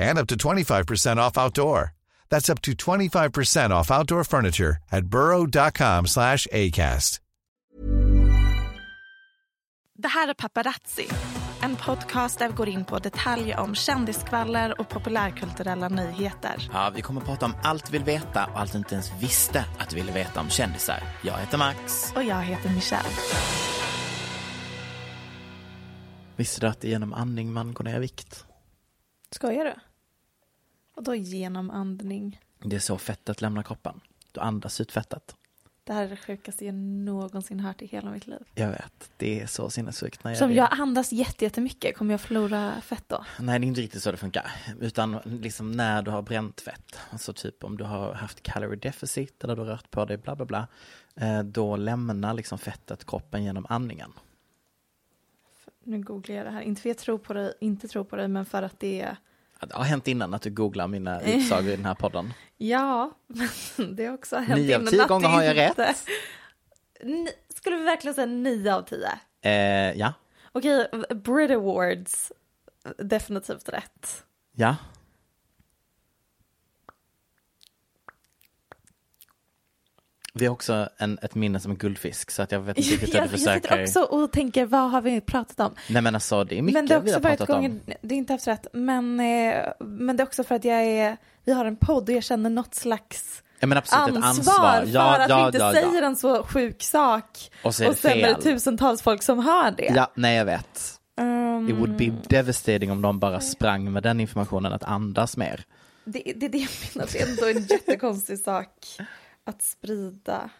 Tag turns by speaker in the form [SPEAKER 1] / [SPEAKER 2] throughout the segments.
[SPEAKER 1] and up to 25% off outdoor. That's up to 25% off outdoor furniture at burrow.com slash ACAST.
[SPEAKER 2] Det här är Paparazzi, en podcast där vi går in på detaljer om kändiskvaller och populärkulturella nyheter.
[SPEAKER 3] Ja, vi kommer att prata om allt vi vill veta och allt du inte ens visste att du ville veta om kändisar. Jag heter Max.
[SPEAKER 2] Och jag heter Michelle.
[SPEAKER 3] Visste du att det är genom andning man går ner i vikt?
[SPEAKER 2] Skojar du? Och då genom andning.
[SPEAKER 3] Det är så fettet lämnar kroppen. Du andas ut fettet.
[SPEAKER 2] Det här är det sjukaste jag någonsin hört i hela mitt liv.
[SPEAKER 3] Jag vet, det är så sinnessjukt. När jag
[SPEAKER 2] Som jag andas jätte- jättemycket, kommer jag förlora fett då?
[SPEAKER 3] Nej, det är inte riktigt så det funkar. Utan liksom när du har bränt fett, alltså typ om du har haft calorie deficit eller du har rört på dig, bla bla bla. eh, Då lämnar liksom fettet kroppen genom andningen.
[SPEAKER 2] Nu googlar jag det här, inte för att jag tror på dig, inte tror på dig, men för att det är
[SPEAKER 3] Det har hänt innan att du googlar mina utsagor i den här podden.
[SPEAKER 2] Ja, men det har också hänt
[SPEAKER 3] Nio av
[SPEAKER 2] innan
[SPEAKER 3] tio
[SPEAKER 2] att
[SPEAKER 3] gånger
[SPEAKER 2] det
[SPEAKER 3] har jag
[SPEAKER 2] inte-
[SPEAKER 3] rätt.
[SPEAKER 2] Skulle vi verkligen säga nio av tio?
[SPEAKER 3] Eh, ja,
[SPEAKER 2] Okej, Brit Awards, definitivt rätt.
[SPEAKER 3] ja. Vi har också en, ett minne som en guldfisk så att jag vet inte riktigt hur du
[SPEAKER 2] jag sitter
[SPEAKER 3] försöker.
[SPEAKER 2] också och tänker, vad har vi pratat om?
[SPEAKER 3] Nej men alltså det är mycket
[SPEAKER 2] Men det har
[SPEAKER 3] vi
[SPEAKER 2] också
[SPEAKER 3] har
[SPEAKER 2] varit
[SPEAKER 3] pratat
[SPEAKER 2] gånger,
[SPEAKER 3] om.
[SPEAKER 2] det är inte haft rätt, men, eh, men det är också för att jag är, vi har en podd och jag känner något slags
[SPEAKER 3] Ja men absolut
[SPEAKER 2] ansvar,
[SPEAKER 3] ansvar.
[SPEAKER 2] för
[SPEAKER 3] Ja,
[SPEAKER 2] att
[SPEAKER 3] ja,
[SPEAKER 2] vi inte
[SPEAKER 3] ja,
[SPEAKER 2] säger en så sjuk sak
[SPEAKER 3] Och så är
[SPEAKER 2] sen är det tusentals folk som hör det.
[SPEAKER 3] Ja, nej jag vet.
[SPEAKER 2] Ehm,
[SPEAKER 3] It would be devastating om de bara sprang med den informationen att andas mer.
[SPEAKER 2] Det, det är det jag menar, det är ändå en jättekonstig sak att sprida.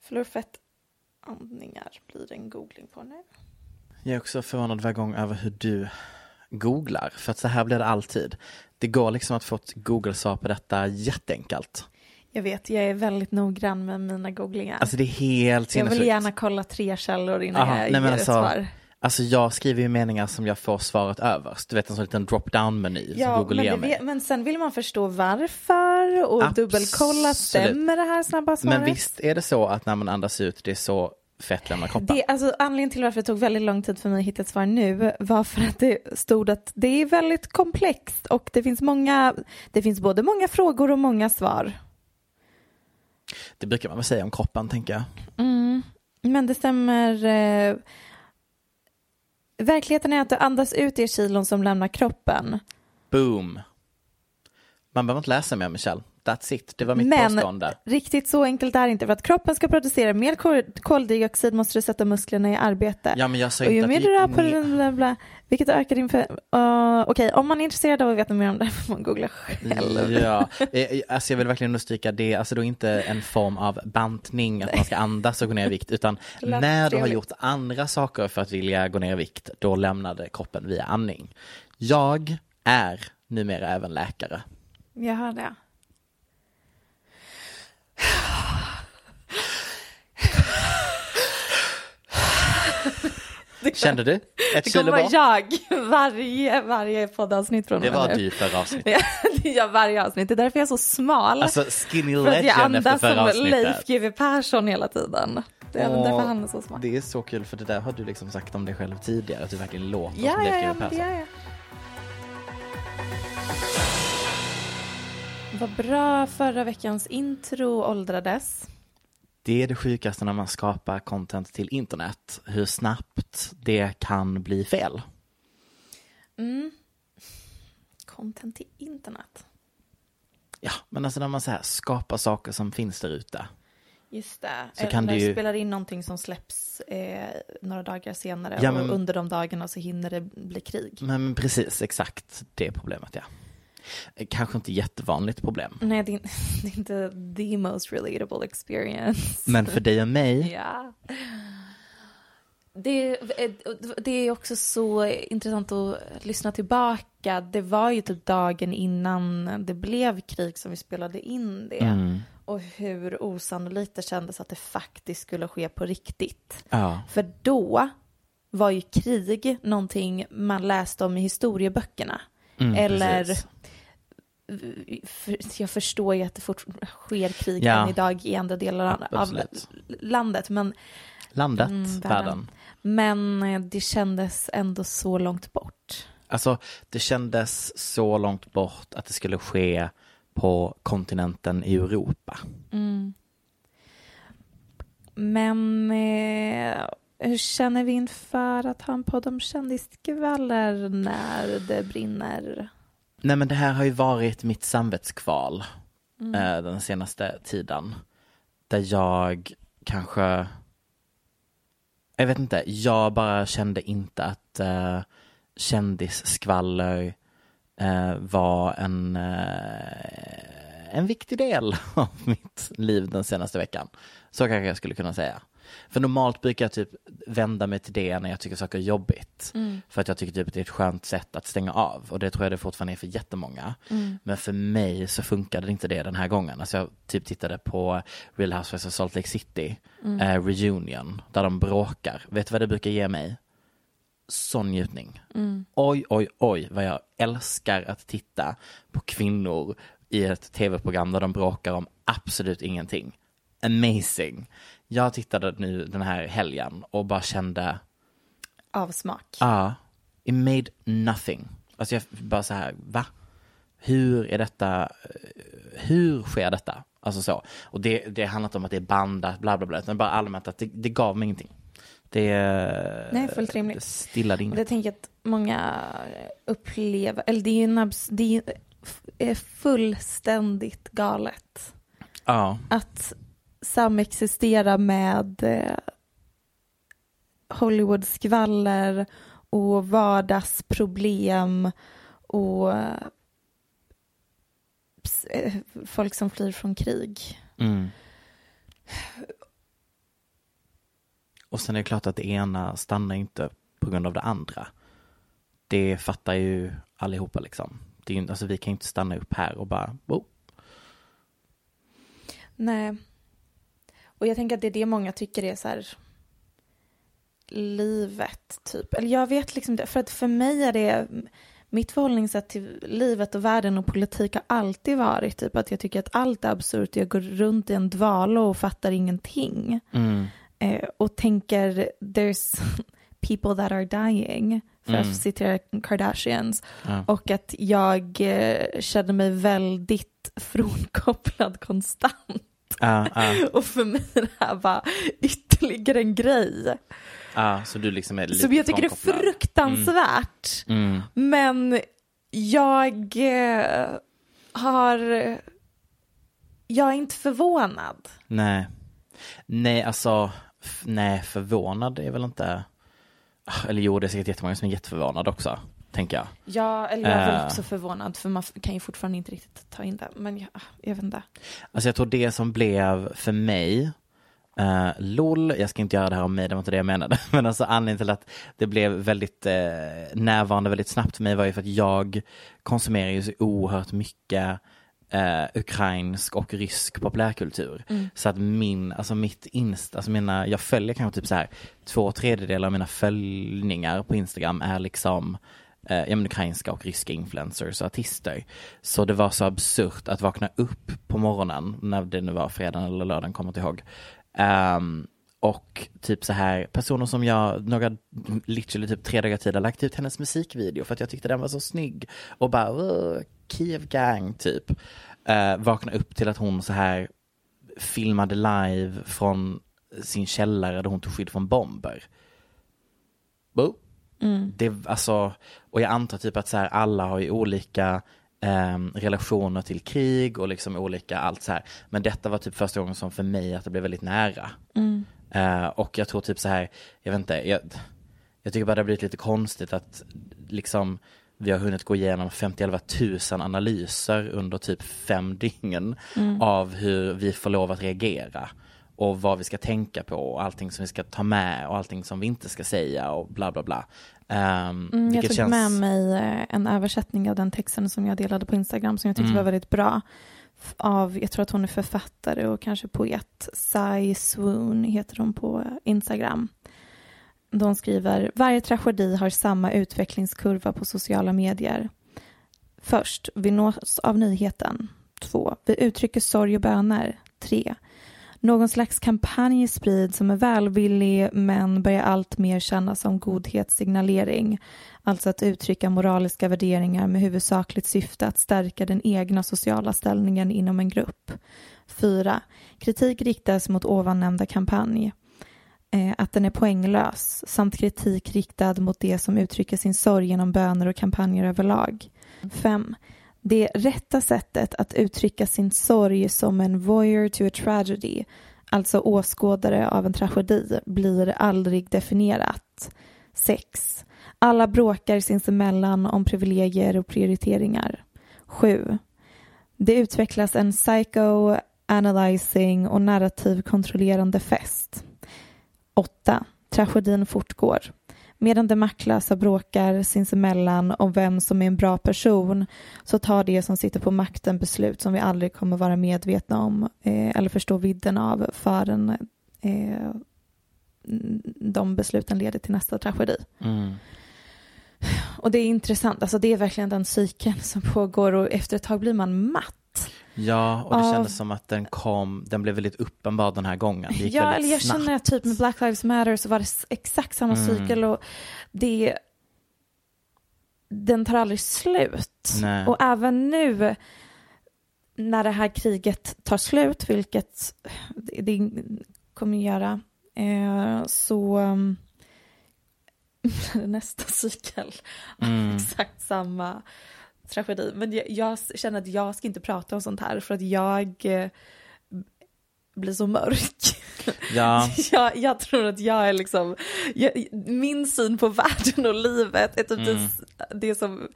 [SPEAKER 2] Förlor fett andningar blir det en googling på nu.
[SPEAKER 3] Jag är också förvånad varje gång över hur du googlar, för att så här blir det alltid. Det går liksom att få ett Google-svar på detta jätteenkelt.
[SPEAKER 2] Jag vet, jag är väldigt noggrann med mina googlingar.
[SPEAKER 3] Alltså det är helt
[SPEAKER 2] jag vill
[SPEAKER 3] sinnessjukt.
[SPEAKER 2] gärna kolla tre källor innan
[SPEAKER 3] Aha,
[SPEAKER 2] jag
[SPEAKER 3] nej,
[SPEAKER 2] ger ett
[SPEAKER 3] alltså,
[SPEAKER 2] svar.
[SPEAKER 3] Alltså jag skriver ju meningar som jag får svaret överst. Du vet en sån liten drop-down-meny som
[SPEAKER 2] Ja,
[SPEAKER 3] Google
[SPEAKER 2] men,
[SPEAKER 3] ger mig.
[SPEAKER 2] vet- men sen vill man förstå varför och
[SPEAKER 3] Absolut.
[SPEAKER 2] dubbelkolla, stämmer det här snabba svaret?
[SPEAKER 3] Men visst är det så att när man andas ut, det är så fett lämnar kroppen?
[SPEAKER 2] Det, alltså, anledningen till varför det tog väldigt lång tid för mig att hitta ett svar nu var för att det stod att det är väldigt komplext och det finns många, det finns både många frågor och många svar.
[SPEAKER 3] Det brukar man väl säga om kroppen, tänker jag.
[SPEAKER 2] Mm. Men det stämmer. Eh, verkligheten är att du andas ut de kilon som lämnar kroppen.
[SPEAKER 3] Boom. Man behöver inte läsa mer, Michelle. That's it. Det var mitt
[SPEAKER 2] Men
[SPEAKER 3] påstående.
[SPEAKER 2] riktigt så enkelt är det inte. För att kroppen ska producera mer kol- koldioxid måste du sätta musklerna i arbete.
[SPEAKER 3] Ja, men jag sa
[SPEAKER 2] och
[SPEAKER 3] inte
[SPEAKER 2] ju
[SPEAKER 3] att
[SPEAKER 2] mer
[SPEAKER 3] det
[SPEAKER 2] du rör på den, bla, bla, vilket ökar din... För, uh, Okej, om man är intresserad av att veta mer om det får man googla själv.
[SPEAKER 3] Ja, Eh, alltså jag vill verkligen understryka det, alltså då inte en form av bantning, att man ska andas och gå ner i vikt, utan när du har gjort andra saker för att vilja gå ner i vikt, då lämnade kroppen via andning. Jag är numera även läkare.
[SPEAKER 2] Jag hör det.
[SPEAKER 3] Kände du? Ett
[SPEAKER 2] Det
[SPEAKER 3] kilo bort.
[SPEAKER 2] jag varje, varje poddavsnitt från
[SPEAKER 3] Det var
[SPEAKER 2] nu.
[SPEAKER 3] du förra avsnittet.
[SPEAKER 2] Ja, varje avsnitt. Det är därför jag är så smal.
[SPEAKER 3] Alltså skinny
[SPEAKER 2] för att jag
[SPEAKER 3] legend efter
[SPEAKER 2] andas
[SPEAKER 3] förra
[SPEAKER 2] som
[SPEAKER 3] avsnittet.
[SPEAKER 2] Leif GW Persson hela tiden. Det är
[SPEAKER 3] Åh,
[SPEAKER 2] därför han är så smal.
[SPEAKER 3] Det är så kul för det där har du liksom sagt om dig själv tidigare, att du verkligen låter
[SPEAKER 2] Ja,
[SPEAKER 3] som
[SPEAKER 2] ja,
[SPEAKER 3] Leif
[SPEAKER 2] ja,
[SPEAKER 3] GW Persson.
[SPEAKER 2] gör jag. Vad bra förra veckans intro åldrades.
[SPEAKER 3] Det är det sjukaste när man skapar content till internet, hur snabbt det kan bli fel.
[SPEAKER 2] Mm. Content till internet.
[SPEAKER 3] Ja, men alltså när man så här skapar saker som finns där ute.
[SPEAKER 2] Just det.
[SPEAKER 3] Så
[SPEAKER 2] Eller
[SPEAKER 3] kan du
[SPEAKER 2] du
[SPEAKER 3] ju-
[SPEAKER 2] spelar in någonting som släpps eh, några dagar senare
[SPEAKER 3] Ja, men-
[SPEAKER 2] och under de dagarna så hinner det bli krig.
[SPEAKER 3] Men, men precis, exakt det problemet ja. Kanske inte jättevanligt problem.
[SPEAKER 2] Nej, det är, det är inte the most relatable experience.
[SPEAKER 3] Men för dig och mig,
[SPEAKER 2] Ja. Det, det är också så intressant att lyssna tillbaka. Det var ju typ dagen innan det blev krig som vi spelade in det.
[SPEAKER 3] mm,
[SPEAKER 2] Och hur osannolikt det kändes att det faktiskt skulle ske på riktigt.
[SPEAKER 3] ja,
[SPEAKER 2] För då var ju krig någonting man läste om i historieböckerna.
[SPEAKER 3] mm,
[SPEAKER 2] Eller-
[SPEAKER 3] precis.
[SPEAKER 2] Jag förstår ju att det fort sker krig
[SPEAKER 3] Ja.
[SPEAKER 2] än idag i andra delar av
[SPEAKER 3] Absolut.
[SPEAKER 2] landet. Men,
[SPEAKER 3] landet,
[SPEAKER 2] Mm, världen. men eh, det kändes ändå så långt bort.
[SPEAKER 3] Alltså, det kändes så långt bort att det skulle ske på kontinenten i Europa.
[SPEAKER 2] Mm. Men eh, hur känner vi inför att ha en podd om kändisskvaller när det brinner?
[SPEAKER 3] Nej men det här har ju varit mitt samvetskval
[SPEAKER 2] Mm.
[SPEAKER 3] eh, den senaste tiden. Där jag kanske, jag vet inte, jag bara kände inte att eh, kändisskvaller eh, var en, eh, en viktig del av mitt liv den senaste veckan. Så kanske jag skulle kunna säga. För normalt brukar jag typ vända mig till det när jag tycker saker är jobbigt.
[SPEAKER 2] Mm.
[SPEAKER 3] För att jag tycker typ att det är ett skönt sätt att stänga av. Och det tror jag det fortfarande är för jättemånga.
[SPEAKER 2] Mm.
[SPEAKER 3] Men för mig så funkade inte det den här gången. Alltså jag typ tittade på Real Housewives of Salt Lake City,
[SPEAKER 2] Mm.
[SPEAKER 3] eh, Reunion, där de bråkar. Vet du vad det brukar ge mig? Sån njutning.
[SPEAKER 2] Mm.
[SPEAKER 3] Oj, oj, oj vad jag älskar att titta på kvinnor i ett tv-program där de bråkar om absolut ingenting. Amazing. Jag tittade nu den här helgen och bara kände,
[SPEAKER 2] Avsmak.
[SPEAKER 3] Ja, it made nothing. Alltså jag bara så här, va? Hur är detta, hur sker detta? Alltså så. Och det, det handlar inte om att det är bandat, bla bla bla, utan bara allmänt att det, det gav mig ingenting. Det,
[SPEAKER 2] Nej, fullt rimligt.
[SPEAKER 3] det stillade inget.
[SPEAKER 2] det tänker jag att många upplever, eller det är, en abs- det är fullständigt galet.
[SPEAKER 3] Ja,
[SPEAKER 2] att samexistera med eh, Hollywood-skvaller och vardagsproblem och eh, folk som flyr från krig.
[SPEAKER 3] mm. Och sen är det klart att det ena stannar inte på grund av det andra. Det fattar ju allihopa liksom. Det är, alltså vi kan ju inte stanna upp här och bara, oh,
[SPEAKER 2] Nej. Och jag tänker att det är det många tycker är så här livet typ. Eller jag vet liksom det, för att för mig är det mitt förhållningssätt till livet och världen och politik har alltid varit typ att jag tycker att allt är absurt. Jag går runt i en dvala och fattar ingenting.
[SPEAKER 3] mm,
[SPEAKER 2] Eh, och tänker there's people that are dying, för
[SPEAKER 3] Mm.
[SPEAKER 2] att citera Kardashians.
[SPEAKER 3] ja.
[SPEAKER 2] Och att jag eh, känner mig väldigt frånkopplad konstant.
[SPEAKER 3] Ja, ja,
[SPEAKER 2] Och för mig är det här bara ytterligare en grej.
[SPEAKER 3] ja, så du liksom är lite
[SPEAKER 2] Som jag tycker är
[SPEAKER 3] frånkopplad.
[SPEAKER 2] fruktansvärt.
[SPEAKER 3] Mm.
[SPEAKER 2] Men jag eh, har... Jag är inte förvånad.
[SPEAKER 3] Nej. Nej, alltså, nej, förvånad är väl inte, Ah, eller jo, det är säkert jättemånga som är jätteförvånade också, tänker jag.
[SPEAKER 2] Ja, eller jag är väl
[SPEAKER 3] Eh.
[SPEAKER 2] också förvånad för man kan ju fortfarande inte riktigt ta in det. Men jag, jag vet inte.
[SPEAKER 3] Alltså jag tror det som blev för mig, uh, LOL, jag ska inte göra det här om mig, det var inte det jag menade, men alltså anledningen till att det blev väldigt eh, närvarande väldigt snabbt för mig var ju för att jag konsumerar ju så oerhört mycket eh, ukrainsk och rysk populärkultur. Så att min, alltså mitt inst, alltså mina, jag följer kanske typ så här två tredjedelar av mina följningar på Instagram är liksom eh, ja, men ukrainska och ryska influencers och artister. Så det var så absurt att vakna upp på morgonen, när det nu var fredagen eller lördagen, kommer inte ihåg. Um, och typ så här personer som jag några, literally typ tre dagar tid har lagt ut hennes musikvideo för att jag tyckte den var så snygg. Och bara, Kiev gang typ. Uh, vakna upp till att hon så här filmade live från sin källare där hon tog skydd från bomber. Bo. Det, alltså, och jag antar typ att så här, alla har ju olika ehm, relationer till krig och liksom olika allt så här. Men detta var typ första gången som för mig att det blev väldigt nära. Eh, och jag tror typ så här, jag vet inte, jag, jag tycker bara det har blivit lite konstigt att liksom vi har hunnit gå igenom 50 tusen analyser under typ fem dygn av hur vi får lov att reagera och vad vi ska tänka på och allting som vi ska ta med och allting som vi inte ska säga och bla bla bla. Um,
[SPEAKER 2] Mm, jag tog
[SPEAKER 3] känns...
[SPEAKER 2] med mig eh, en översättning av den texten som jag delade på Instagram som jag tyckte
[SPEAKER 3] Mm.
[SPEAKER 2] var väldigt bra. Av, jag tror att hon är författare och kanske poet. Sai Swoon heter hon på Instagram. De skriver, varje tragedi har samma utvecklingskurva på sociala medier. Först, vi nås av nyheten. Två, vi uttrycker sorg och böner. Tre, någon slags kampanj sprids som är välvillig men börjar allt mer kännas som godhetssignalering. Alltså att uttrycka moraliska värderingar med huvudsakligt syfte att stärka den egna sociala ställningen inom en grupp. 4. Kritik riktas mot ovannämnda kampanj. Eh, att den är poänglös samt kritik riktad mot det som uttrycker sin sorg genom böner och kampanjer överlag. 5. Det rätta sättet att uttrycka sin sorg som en voyeur to a tragedy, alltså åskådare av en tragedi, blir aldrig definierat. 6. Alla bråkar sinsemellan om privilegier och prioriteringar. 7. Det utvecklas en psycho-analyzing och narrativ kontrollerande fest. 8. Tragedin fortgår. Medan de maktlösa bråkar sinsemellan om vem som är en bra person så tar det som sitter på makten beslut som vi aldrig kommer vara medvetna om eh, eller förstå vidden av förrän eh, de besluten leder till nästa tragedi.
[SPEAKER 3] Mm.
[SPEAKER 2] Och det är intressant, alltså det är verkligen den cykeln som pågår och efter ett tag blir man matt.
[SPEAKER 3] Ja, och det
[SPEAKER 2] Av-
[SPEAKER 3] kändes som att den kom, den blev väldigt uppenbar den här gången. Det gick
[SPEAKER 2] Ja,
[SPEAKER 3] väldigt
[SPEAKER 2] jag
[SPEAKER 3] snabbt.
[SPEAKER 2] känner att typ med Black Lives Matter så var det exakt samma
[SPEAKER 3] Mm.
[SPEAKER 2] cykel och det den tar aldrig slut.
[SPEAKER 3] Nej.
[SPEAKER 2] Och även nu när det här kriget tar slut, vilket det, det kommer göra, eh, så um, nästa cykel
[SPEAKER 3] Mm.
[SPEAKER 2] exakt samma tragedi. Men jag, jag känner att jag ska inte prata om sånt här för att jag eh, blir så mörk.
[SPEAKER 3] Ja,
[SPEAKER 2] jag, jag tror att jag är liksom, jag, min syn på världen och livet är typ
[SPEAKER 3] Mm.
[SPEAKER 2] det, det som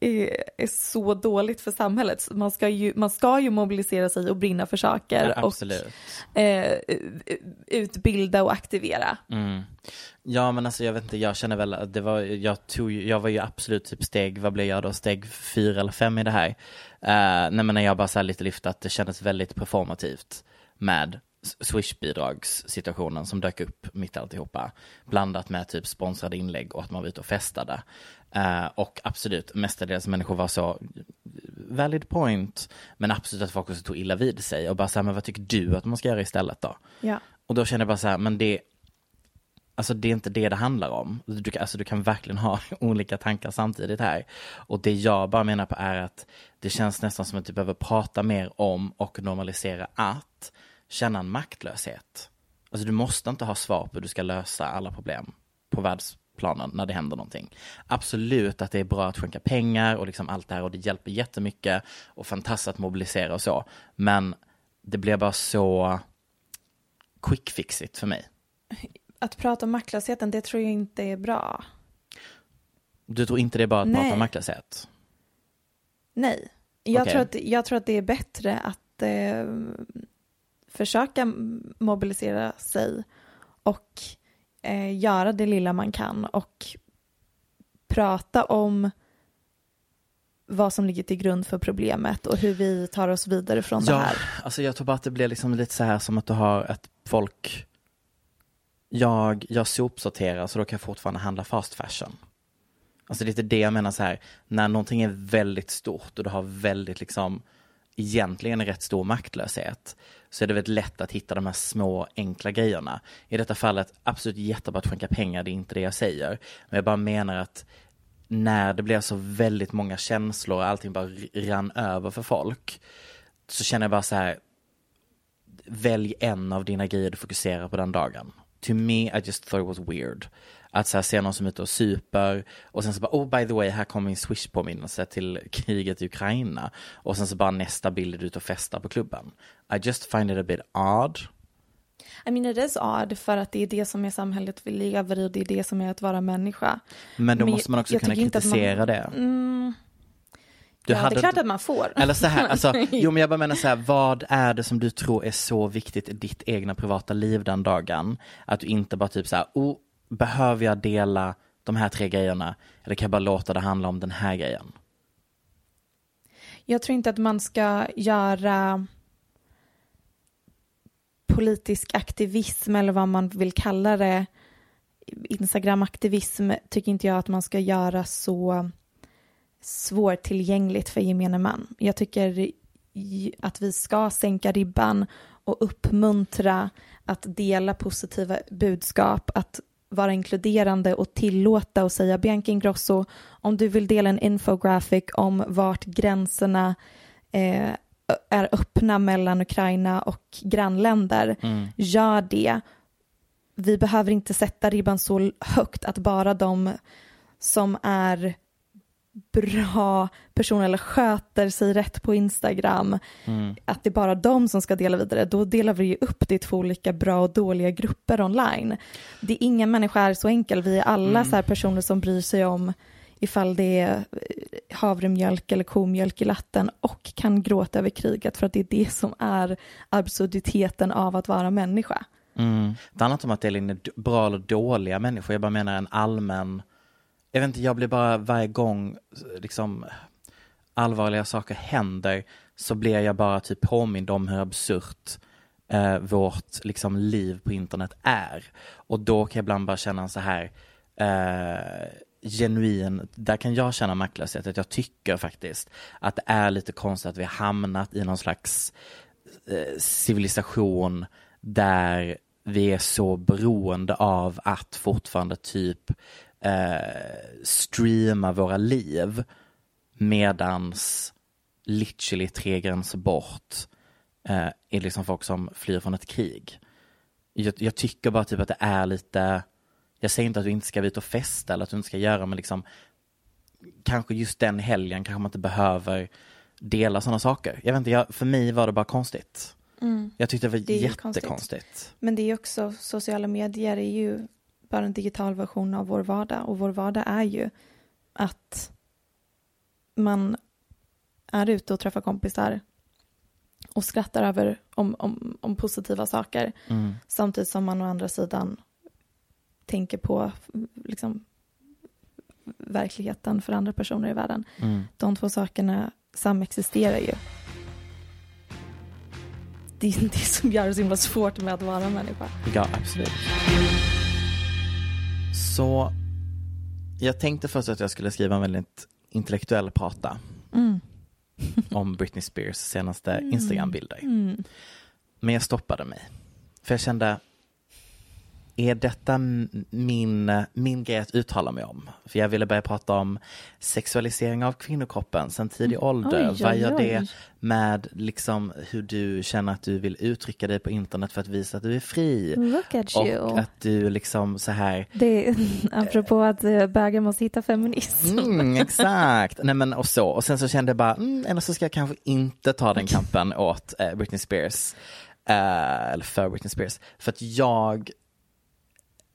[SPEAKER 2] är, är så dåligt för samhället. Man ska, ju, man ska ju mobilisera sig och brinna för saker
[SPEAKER 3] ja,
[SPEAKER 2] och eh, utbilda och aktivera.
[SPEAKER 3] Mm. Ja men alltså jag vet inte, jag känner väl att det var, jag tog jag var ju absolut typ steg, vad blev jag då, steg fyra eller fem i det här. Uh, nej men när jag bara så lite lyfte att det kändes väldigt performativt med Swish-bidragssituationen som dök upp mitt alltihopa. Blandat med typ sponsrade inlägg och att man var ute och festade. Eh, och absolut, mestadels människor var så valid point, men absolut att folk också tog illa vid sig och bara så här, men vad tycker du att man ska göra istället då?
[SPEAKER 2] Ja.
[SPEAKER 3] Och då känner jag bara så här, men det, alltså det är inte det det handlar om. Du, kan- alltså du kan verkligen ha olika tankar samtidigt här. Och det jag bara menar på är att det känns nästan som att du behöver prata mer om och normalisera att känna en maktlöshet. Alltså du måste inte ha svar på hur du ska lösa alla problem på världsplanen när det händer någonting. Absolut att det är bra att skänka pengar och liksom allt det här och det hjälper jättemycket och fantastiskt att mobilisera och så. Men det blir bara så quick fixigt för mig.
[SPEAKER 2] Att prata om maktlösheten, det tror jag inte är bra.
[SPEAKER 3] Du tror inte det är bara att prata
[SPEAKER 2] Nej.
[SPEAKER 3] om maktlöshet?
[SPEAKER 2] Nej, jag,
[SPEAKER 3] Okej.
[SPEAKER 2] tror, att, jag tror att det är bättre att eh, försöka mobilisera sig och eh, göra det lilla man kan och prata om vad som ligger till grund för problemet och hur vi tar oss vidare från det
[SPEAKER 3] Ja,
[SPEAKER 2] här.
[SPEAKER 3] alltså jag tror bara att det blir liksom lite så här som att du har ett folk jag, jag sopsorterar så då kan jag fortfarande handla fast fashion. Alltså det är lite det jag menar så här, när någonting är väldigt stort och du har väldigt liksom egentligen en rätt stor maktlöshet så är det väldigt lätt att hitta de här små enkla grejerna. I detta fallet absolut jättebra att skänka pengar, det är inte det jag säger. Men jag bara menar att när det blir så väldigt många känslor och allting bara rann över för folk så känner jag bara så här välj en av dina grejer du fokuserar på den dagen. To me, I just thought it was weird. Att så här, se någon som är ute och super och sen så bara, oh by the way, här kommer min swish-påminnelse till kriget i Ukraina. Och sen så bara nästa bild är du ute och festar på klubben. I just find it a bit odd.
[SPEAKER 2] I mean it is odd för att det är det som är samhället vi lever i det är det som är att vara människa.
[SPEAKER 3] Men då
[SPEAKER 2] Men
[SPEAKER 3] måste man också kunna
[SPEAKER 2] att man-
[SPEAKER 3] kritisera det. Du
[SPEAKER 2] ja,
[SPEAKER 3] hade
[SPEAKER 2] det är klart att man får.
[SPEAKER 3] Eller så här, alltså, jo men jag bara menar så här, vad är det som du tror är så viktigt i ditt egna privata liv den dagen? Att du inte bara typ så här, oh, behöver jag dela de här tre grejerna? Eller kan jag bara låta det handla om den här grejen?
[SPEAKER 2] Jag tror inte att man ska göra politisk aktivism eller vad man vill kalla det. Instagram-aktivism tycker inte jag att man ska göra så svårtillgängligt för gemene man. Jag tycker att vi ska sänka ribban och uppmuntra att dela positiva budskap, att vara inkluderande och tillåta och säga Bianca Ingrosso, om du vill dela en infographic om vart gränserna eh, är öppna mellan Ukraina och grannländer, gör det. Vi behöver inte sätta ribban så högt att bara de som är bra personer eller sköter sig rätt på Instagram, att det är bara de som ska dela vidare, då delar vi ju upp det i två olika bra och dåliga grupper online. Det är ingen människa är så enkel, vi är alla så här personer som bryr sig om ifall det är eh, havremjölk eller komjölk i latten och kan gråta över kriget för att det är det som är absurditeten av att vara människa.
[SPEAKER 3] Mm. Det handlar inte om att det är bra eller dåliga människor, jag bara menar en allmän, jag vet inte, jag blir bara varje gång liksom allvarliga saker händer så blir jag bara typ påmind om hur absurt eh, vårt liksom liv på internet är. Och då kan jag ibland bara känna så här eh, genuin, där kan jag känna maktlöshet, att jag tycker faktiskt att det är lite konstigt att vi har hamnat i någon slags eh, civilisation där vi är så beroende av att fortfarande typ eh, streama våra liv medans literally tre gränser bort eh, är liksom folk som flyr från ett krig. Jag, jag tycker bara typ att det är lite, jag säger inte att du inte ska vara ute och festa eller att du inte ska göra men liksom kanske just den helgen kanske man inte behöver dela sådana saker. Jag vet inte, jag, för mig var det bara konstigt. Jag tyckte det var
[SPEAKER 2] Mm. Det ju konstigt.
[SPEAKER 3] jättekonstigt.
[SPEAKER 2] Men det är också, sociala medier är ju bara en digital version av vår vardag och vår vardag är ju att man är ute och träffar kompisar och skrattar över om, om, om positiva saker
[SPEAKER 3] Mm.
[SPEAKER 2] samtidigt som man å andra sidan tänker på liksom, verkligheten för andra personer i världen.
[SPEAKER 3] Mm.
[SPEAKER 2] De två sakerna samexisterar ju. Det är det som gör det så himla svårt med att vara människa.
[SPEAKER 3] Ja, absolut. Så jag tänkte först att jag skulle skriva en väldigt intellektuell prata
[SPEAKER 2] Mm.
[SPEAKER 3] om Britney Spears senaste Instagram-bilder.
[SPEAKER 2] Mm.
[SPEAKER 3] Men jag stoppade mig. För jag kände, är detta min, min grej att uttala mig om? För jag ville börja prata om sexualisering av kvinnokroppen sen tidig ålder.
[SPEAKER 2] Mm. Oj,
[SPEAKER 3] Vad gör det med liksom hur du känner att du vill uttrycka dig på internet för att visa att du är fri?
[SPEAKER 2] At you.
[SPEAKER 3] Och att du liksom så här
[SPEAKER 2] Det är, apropå att eh, bögar måste hitta feminism.
[SPEAKER 3] Mm, exakt. Nej, men och så. Och sen så kände jag bara, mm, eller så ska jag kanske inte ta den kampen åt eh, Britney Spears. Eh, eller för Britney Spears. För att jag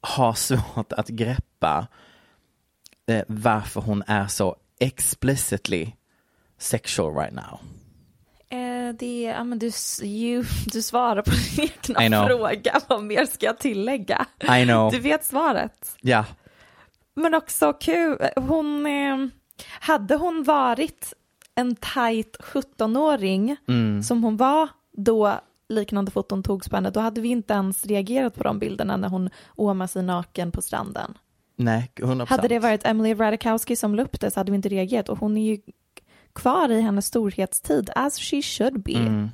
[SPEAKER 3] har svårt att greppa eh, varför hon är så explicitly sexual right now.
[SPEAKER 2] Eh, det ja, men du, you, du svarar på din egna fråga. Vad mer ska jag tillägga?
[SPEAKER 3] I know.
[SPEAKER 2] Du vet svaret.
[SPEAKER 3] Ja.
[SPEAKER 2] Men också kul, hon, eh, hade hon varit en tajt 17-åring
[SPEAKER 3] Mm.
[SPEAKER 2] som hon var då liknande foton togs på henne, då hade vi inte ens reagerat på de bilderna när hon åmar sig naken på stranden.
[SPEAKER 3] Nej, 100%.
[SPEAKER 2] Hade det varit Emily Ratajkowski som la upp det så hade vi inte reagerat och hon är ju kvar i hennes storhetstid, as she should be.
[SPEAKER 3] Mm.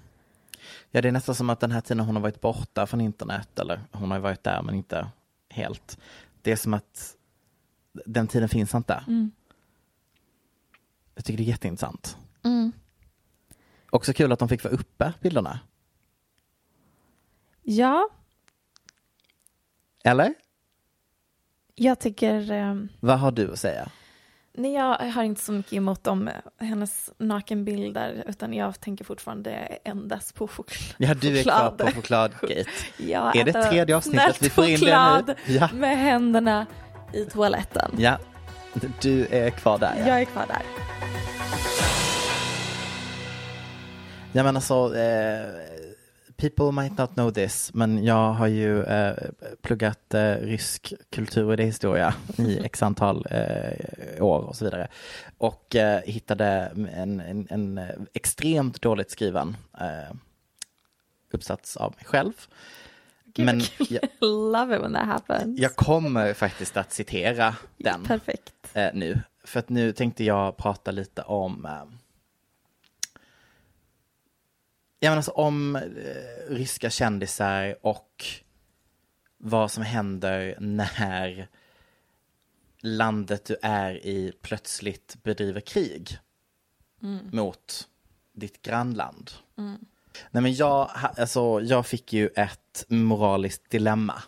[SPEAKER 3] Ja, det är nästan som att den här tiden hon har varit borta från internet, eller hon har varit där men inte helt. Det är som att den tiden finns inte.
[SPEAKER 2] Mm.
[SPEAKER 3] Jag tycker det är jätteintressant.
[SPEAKER 2] Mm.
[SPEAKER 3] Också kul att de fick vara uppe, bilderna.
[SPEAKER 2] Ja,
[SPEAKER 3] Eller?
[SPEAKER 2] jag tycker, eh,
[SPEAKER 3] Vad har du att säga?
[SPEAKER 2] nej jag har inte så mycket emot om eh, hennes nakenbilder utan jag tänker fortfarande endast på choklad.
[SPEAKER 3] Ja, du är kvar på chokladgate.
[SPEAKER 2] Jag
[SPEAKER 3] Är det
[SPEAKER 2] äter
[SPEAKER 3] tredje avsnittet vi får in det nu? Ja.
[SPEAKER 2] med händerna i toaletten.
[SPEAKER 3] Ja, du är kvar där. Ja.
[SPEAKER 2] Jag är kvar där.
[SPEAKER 3] Jag menar så, eh, people might not know this, men jag har ju eh, pluggat eh, rysk kultur och idéhistoria i x antal eh, år och så vidare. Och eh, hittade en, en, en extremt dåligt skriven eh, uppsats av mig själv.
[SPEAKER 2] Gud,
[SPEAKER 3] Men jag,
[SPEAKER 2] Love it when that happens.
[SPEAKER 3] jag kommer faktiskt att citera den
[SPEAKER 2] Perfekt.
[SPEAKER 3] eh, nu. För att nu tänkte jag prata lite om eh, Ja men alltså om eh, ryska kändisar och vad som händer när landet du är i plötsligt bedriver krig mot ditt grannland. Nej men jag, alltså, jag fick ju ett moraliskt dilemma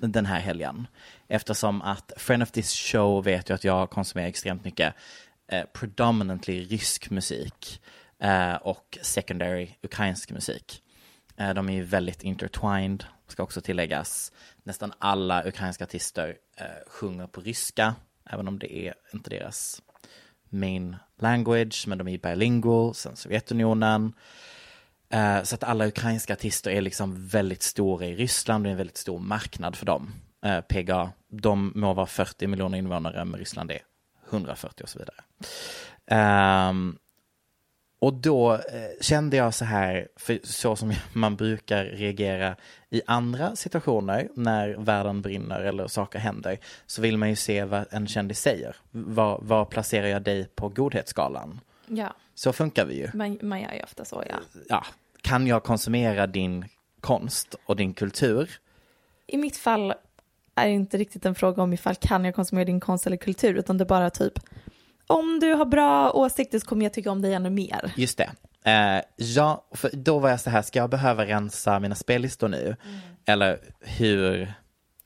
[SPEAKER 3] den här helgen. Eftersom att Friend of this show vet ju att jag konsumerar extremt mycket eh, predominantly rysk musik Eh, och secondary ukrainsk musik. Eh, de är ju väldigt intertwined, ska också tilläggas. Nästan alla ukrainska artister eh, sjunger på ryska, även om det är inte deras main language, men de är bilingual sen Sovjetunionen. Så att alla ukrainska artister är liksom väldigt stora i Ryssland, det är en väldigt stor marknad för dem. PGA, de må vara 40 miljoner invånare, men Ryssland är 140 och så vidare. Ehm, och då eh, kände jag så här, för så som man brukar reagera i andra situationer när världen brinner eller saker händer, så vill man ju se vad en kändis säger. Var, var placerar jag dig på godhetsskalan?
[SPEAKER 2] Ja,
[SPEAKER 3] Så funkar vi ju
[SPEAKER 2] man, man gör ju ofta så ja.
[SPEAKER 3] ja, kan jag konsumera din konst och din kultur?
[SPEAKER 2] I mitt fall är det inte riktigt en fråga om ifall kan jag konsumera din konst eller kultur utan det är bara typ om du har bra åsikter så kommer jag tycka om dig ännu mer.
[SPEAKER 3] Just det. Eh, ja, för då var jag så här, ska jag behöva rensa mina spellistor nu? Eller hur,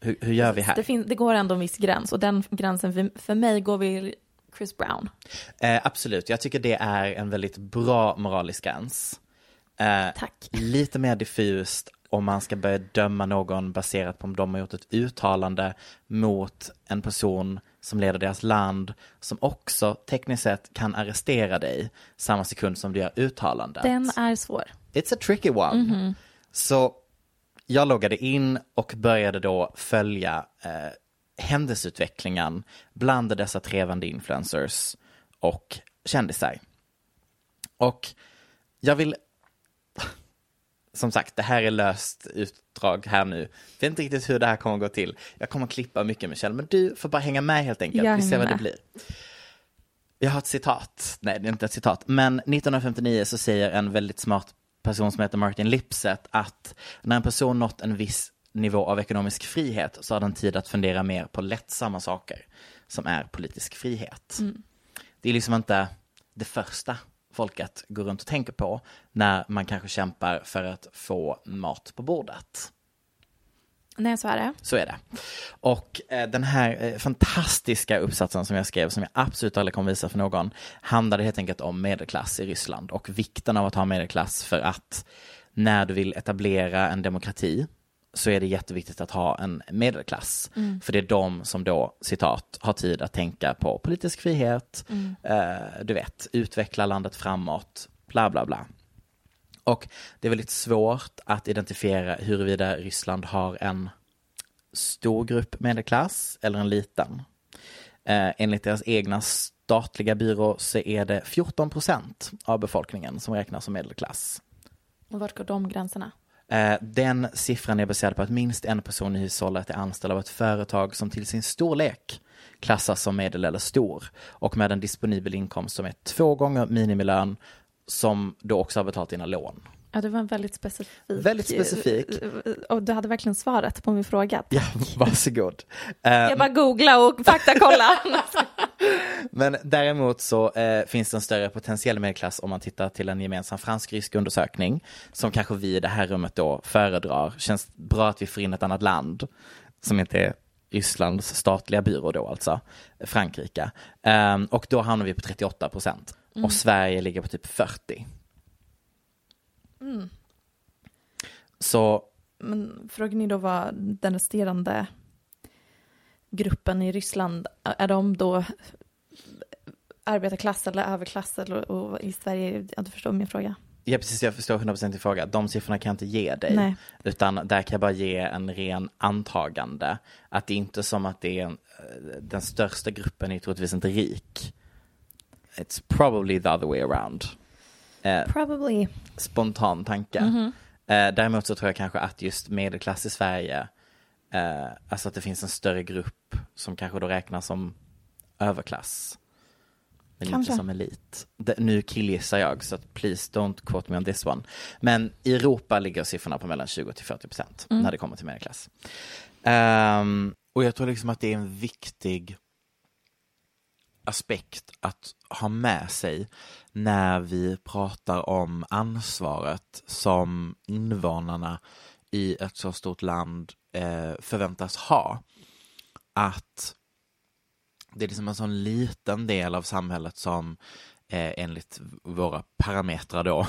[SPEAKER 3] hur, hur gör vi här?
[SPEAKER 2] Det, det går ändå en viss gräns och den gränsen för, för mig går vid Chris Brown.
[SPEAKER 3] Eh, absolut, jag tycker det är en väldigt bra moralisk gräns. Eh,
[SPEAKER 2] Tack.
[SPEAKER 3] Lite mer diffust om man ska börja döma någon baserat på om de har gjort ett uttalande mot en person som leder deras land, som också tekniskt sett kan arrestera dig samma sekund som du gör uttalandet.
[SPEAKER 2] Den är svår.
[SPEAKER 3] It's a tricky one. Så jag loggade in och började då följa eh, händelseutvecklingen bland dessa trevande influencers och kändisar. Och jag vill, som sagt, det här är löst utdrag här nu. Jag vet inte riktigt hur det här kommer att gå till. Jag kommer att klippa mycket Michelle, men du får bara hänga med helt enkelt.
[SPEAKER 2] Jag
[SPEAKER 3] Vi ser vad det blir. Jag har ett citat. Nej, det är inte ett citat. Men 1959 så säger en väldigt smart person som heter Martin Lipset att när en person nått en viss nivå av ekonomisk frihet så har den tid att fundera mer på lättsamma saker som är politisk frihet. Det är liksom inte det första folket går runt och tänker på när man kanske kämpar för att få mat på bordet.
[SPEAKER 2] Nej, så är det.
[SPEAKER 3] Så är det. Och eh, den här eh, fantastiska uppsatsen som jag skrev, som jag absolut aldrig kommer visa för någon, handlade helt enkelt om medelklass i Ryssland och vikten av att ha medelklass för att när du vill etablera en demokrati så är det jätteviktigt att ha en medelklass. För det är de som då, citat, har tid att tänka på politisk frihet, eh, du vet, utveckla landet framåt, bla bla bla. Och det är väldigt svårt att identifiera huruvida Ryssland har en stor grupp medelklass eller en liten. Eh, enligt deras egna statliga byrå så är det 14 procent av befolkningen som räknas som medelklass.
[SPEAKER 2] Och vart går de gränserna?
[SPEAKER 3] Eh, Den siffran är baserad på att minst en person i hushållet är anställd av ett företag som till sin storlek klassas som medel eller stor och med en disponibel inkomst som är två gånger minimilön som då också har betalat dina lån.
[SPEAKER 2] Ja, det var en väldigt specifik.
[SPEAKER 3] Väldigt specifik.
[SPEAKER 2] Och du hade verkligen svaret på min fråga.
[SPEAKER 3] Ja, varsågod. Eh,
[SPEAKER 2] Jag bara googla och faktakolla.
[SPEAKER 3] Men däremot så eh, finns det en större potentiell medelklass om man tittar till en gemensam fransk-rysk undersökning som kanske vi i det här rummet då föredrar. Känns bra att vi får in ett annat land som inte är Rysslands statliga byrå då alltså, Frankrike. Ehm, och då hamnar vi på 38 procent och Sverige ligger på typ 40. Så
[SPEAKER 2] Men frågan är då vad den resterande gruppen i Ryssland, är de då arbetarklass eller överklass eller, och i Sverige, ja, du förstår min fråga.
[SPEAKER 3] Ja precis, jag förstår 100% din fråga. De siffrorna kan jag inte ge dig.
[SPEAKER 2] Nej.
[SPEAKER 3] Utan där kan jag bara ge en ren antagande. Att det är inte som att det är en, eh, den största gruppen är troligtvis inte rik. It's probably the other way around. Eh,
[SPEAKER 2] Probably.
[SPEAKER 3] spontan tanke.
[SPEAKER 2] Mhm.
[SPEAKER 3] Eh, däremot så tror jag kanske att just medelklass i Sverige, eh, alltså att det finns en större grupp som kanske då räknas som överklass. Men
[SPEAKER 2] Kanske.
[SPEAKER 3] inte som elit. Det, nu killgissar jag, så att please don't quote me on this one. Men i Europa ligger siffrorna på mellan 20 till 40 procent när det kommer till medelklass. Ehm, och jag tror liksom att det är en viktig aspekt att ha med sig när vi pratar om ansvaret som invånarna i ett så stort land eh, förväntas ha. Att det är liksom en sån liten del av samhället som eh, enligt våra parametrar då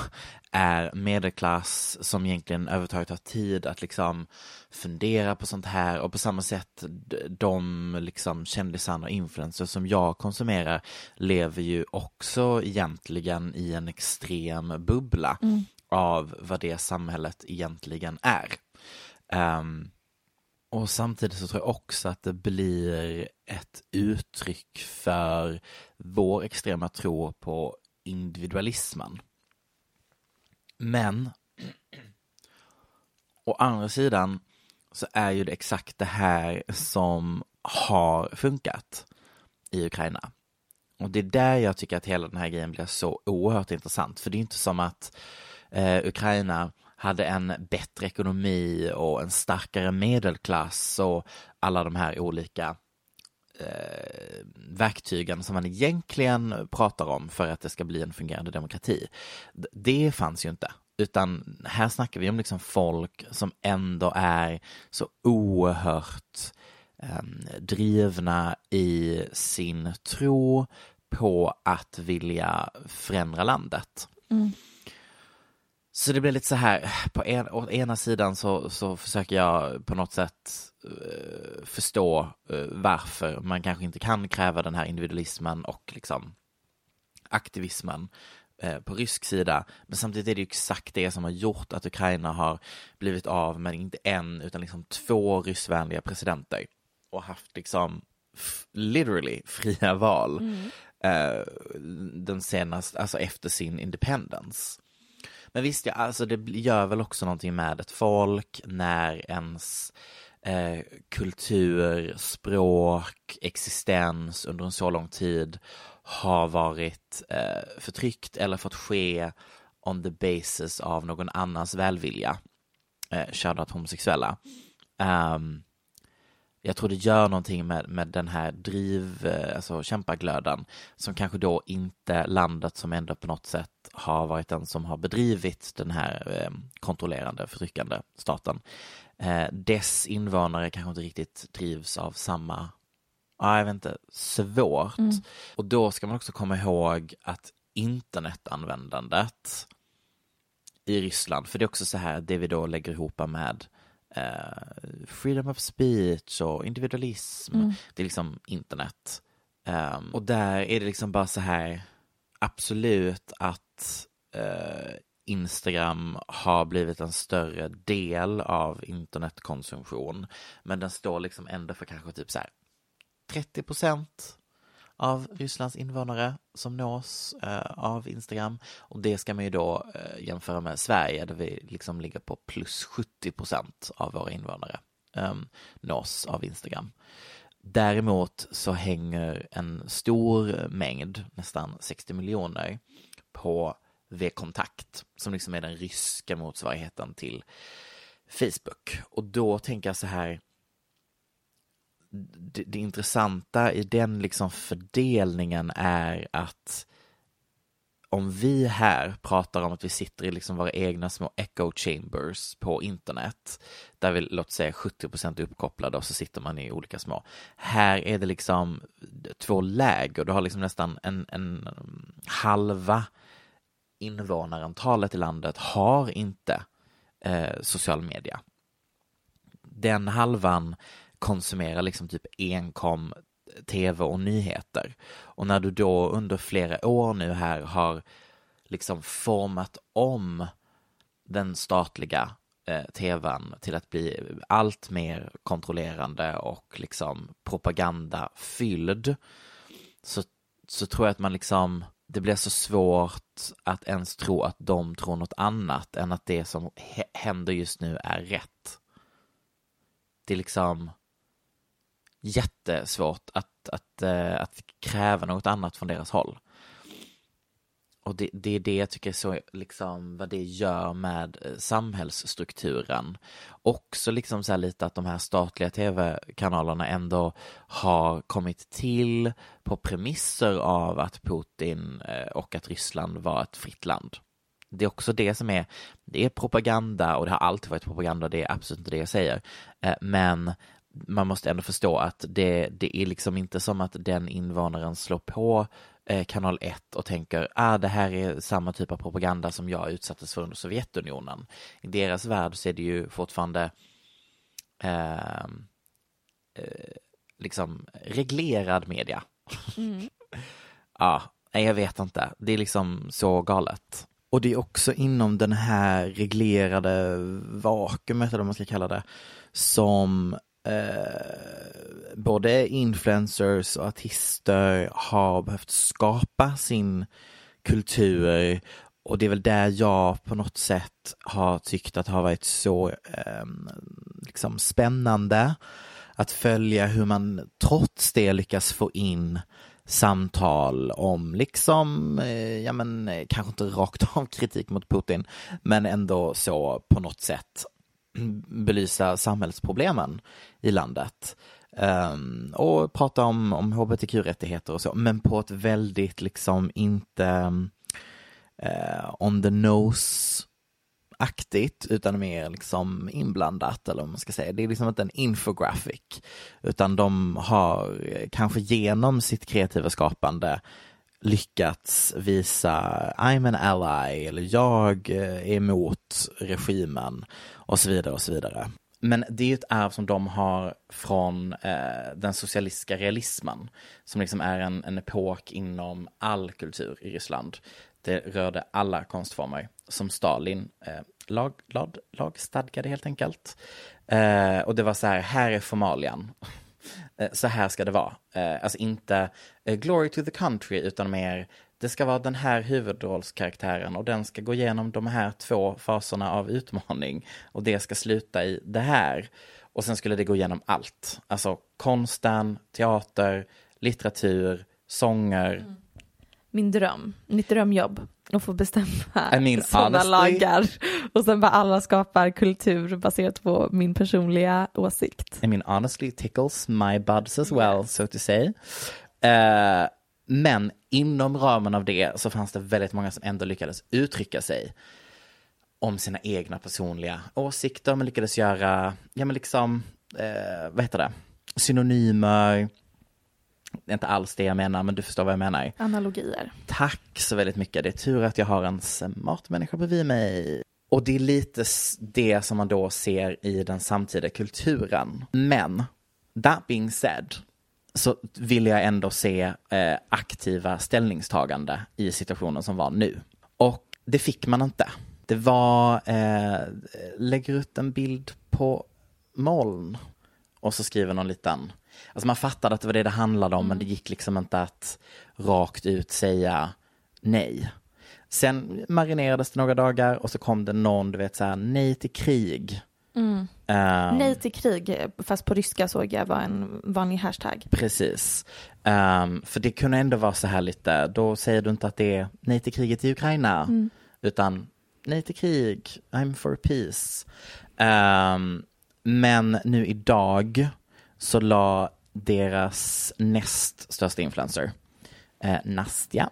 [SPEAKER 3] är medelklass som egentligen överhuvudtaget har tid att liksom fundera på sånt här och på samma sätt de liksom kändisarna och influencers som jag konsumerar lever ju också egentligen i en extrem bubbla mm av vad det samhället egentligen är. Um, och samtidigt så tror jag också att det blir ett uttryck för vår extrema tro på individualismen. Men å andra sidan så är ju det exakt det här som har funkat i Ukraina. Och det är där jag tycker att hela den här grejen blir så oerhört intressant. För det är inte som att eh, Ukraina hade en bättre ekonomi och en starkare medelklass och alla de här olika eh, verktygen som man egentligen pratar om för att det ska bli en fungerande demokrati. Det fanns ju inte. Utan här snackar vi om liksom folk som ändå är så oerhört eh, drivna i sin tro på att vilja förändra landet. Mm. Så det blir lite så här, på en, å ena sidan så, så försöker jag på något sätt eh, förstå eh, varför man kanske inte kan kräva den här individualismen och liksom aktivismen eh, på rysk sida. Men samtidigt är det exakt det som har gjort att Ukraina har blivit av med inte en utan liksom två ryssvänliga presidenter och haft liksom literally fria val eh, den senaste, alltså efter sin independence. Men visst, ja, alltså det gör väl också någonting med ett folk när ens eh, kultur, språk, existens under en så lång tid har varit eh, förtryckt eller fått ske on the basis av någon annans välvilja. Eh, shoutout homosexuella. Um, jag tror det gör någonting med, med den här driv, eh, alltså kämpaglöden som kanske då inte landet som ändå på något sätt har varit den som har bedrivit den här eh, kontrollerande, förtryckande staten. Eh, dess invånare kanske inte riktigt drivs av samma, ja jag vet inte, svårt. Och då ska man också komma ihåg att internetanvändandet i Ryssland, för det är också så här det vi då lägger ihop med eh, freedom of speech och individualism. Det är liksom internet. Ehm, och där är det liksom bara så här, absolut att eh, Instagram har blivit en större del av internetkonsumtion. Men den står liksom ändå för kanske typ så här 30 procent av Rysslands invånare som nås eh, av Instagram. Och det ska man ju då eh, jämföra med Sverige där vi liksom ligger på plus 70 procent av våra invånare eh, nås av Instagram. Däremot så hänger en stor mängd, nästan 60 miljoner, på V-kontakt som liksom är den ryska motsvarigheten till Facebook. Och då tänker jag så här, det, det, intressanta i den liksom fördelningen är att om vi här pratar om att vi sitter i liksom våra egna små echo chambers på internet, där vi låt säga 70 procent uppkopplade och så sitter man i olika små. Här är det liksom två läger, du har liksom nästan en, en mm, halva invånarantalet i landet har inte eh, social media. Den halvan konsumerar liksom typ enkom tv och nyheter. Och när du då under flera år nu här har liksom format om den statliga eh, tvn till att bli allt mer kontrollerande och liksom propagandafylld så, så tror jag att man liksom det blir så svårt att ens tro att de tror något annat än att det som händer just nu är rätt. Det är liksom jättesvårt att, att, eh, att kräva något annat från deras håll. Och det, det, är det jag tycker är så, liksom, vad det gör med eh, samhällsstrukturen. Också liksom så lite att de här statliga tv-kanalerna ändå har kommit till på premisser av att Putin eh, och att Ryssland var ett fritt land. Det är också det som är, det är propaganda och det har alltid varit propaganda, det är absolut inte det jag säger. Men man måste ändå förstå att det, det är liksom inte som att den invånaren slår på Eh, kanal 1 och tänker ah, det här är samma typ av propaganda som jag utsattes för under Sovjetunionen. I deras värld så är det ju fortfarande eh, eh, liksom reglerad media. Mm. ja, jag vet inte. Det är liksom så galet. Och det är också inom den här reglerade vakuumet, eller vad man ska kalla det, som eh, både influencers och artister har behövt skapa sin kultur och det är väl där jag på något sätt har tyckt att det har varit så eh, liksom spännande att följa hur man trots det lyckas få in samtal om liksom, eh, ja men eh, kanske inte rakt av kritik mot Putin, men ändå så på något sätt belysa samhällsproblemen i landet. Um, och prata om, om hbtq-rättigheter och så, men på ett väldigt liksom inte uh, on the nose aktigt utan mer liksom inblandat eller vad man ska säga. Det är liksom inte en infographic utan de har eh, kanske genom sitt kreativa skapande lyckats visa I'm an ally eller jag eh, är emot regimen och så vidare och så vidare. Men det är ett arv som de har från eh, den socialistiska realismen som liksom är en, en epok inom all kultur i Ryssland. Det rörde alla konstformer som Stalin eh, lag, lag, lagstadgade helt enkelt. Eh, och det var så här, här är formalian. Eh, så här ska det vara. Eh, alltså inte eh, glory to the country utan mer det ska vara den här huvudrollskaraktären och den ska gå igenom de här två faserna av utmaning och det ska sluta i det här. Och sen skulle det gå igenom allt. Alltså konsten, teater, litteratur, sånger. Mm.
[SPEAKER 2] Min dröm, mitt drömjobb, att få bestämma I mean, sådana lagar. Och sen bara alla skapar kultur baserat på min personliga åsikt.
[SPEAKER 3] I mean honestly tickles my buds as well, so to say. Uh, men inom ramen av det så fanns det väldigt många som ändå lyckades uttrycka sig om sina egna personliga åsikter, men lyckades göra, ja men liksom, eh, vad heter det, synonymer, inte alls det jag menar, men du förstår vad jag menar.
[SPEAKER 2] Analogier.
[SPEAKER 3] Tack så väldigt mycket. Det är tur att jag har en smart människa bredvid mig. Och det är lite det som man då ser i den samtida kulturen. Men, that being said, så vill jag ändå se eh, aktiva ställningstagande i situationen som var nu. Och det fick man inte. Det var, eh, lägger ut en bild på moln och så skriver någon liten Alltså man fattade att det var det det handlade om, men det gick liksom inte att rakt ut säga nej. Sen marinerades det några dagar och så kom det någon, du vet så här, nej till krig. Ehm,
[SPEAKER 2] Nej till krig, fast på ryska såg jag var en vanlig hashtag.
[SPEAKER 3] Precis. Ehm, för det kunde ändå vara så här lite, då säger du inte att det är nej till kriget i Ukraina, utan nej till krig, I'm for peace. Ehm, men nu idag så la deras näst största influencer, eh, Nastja,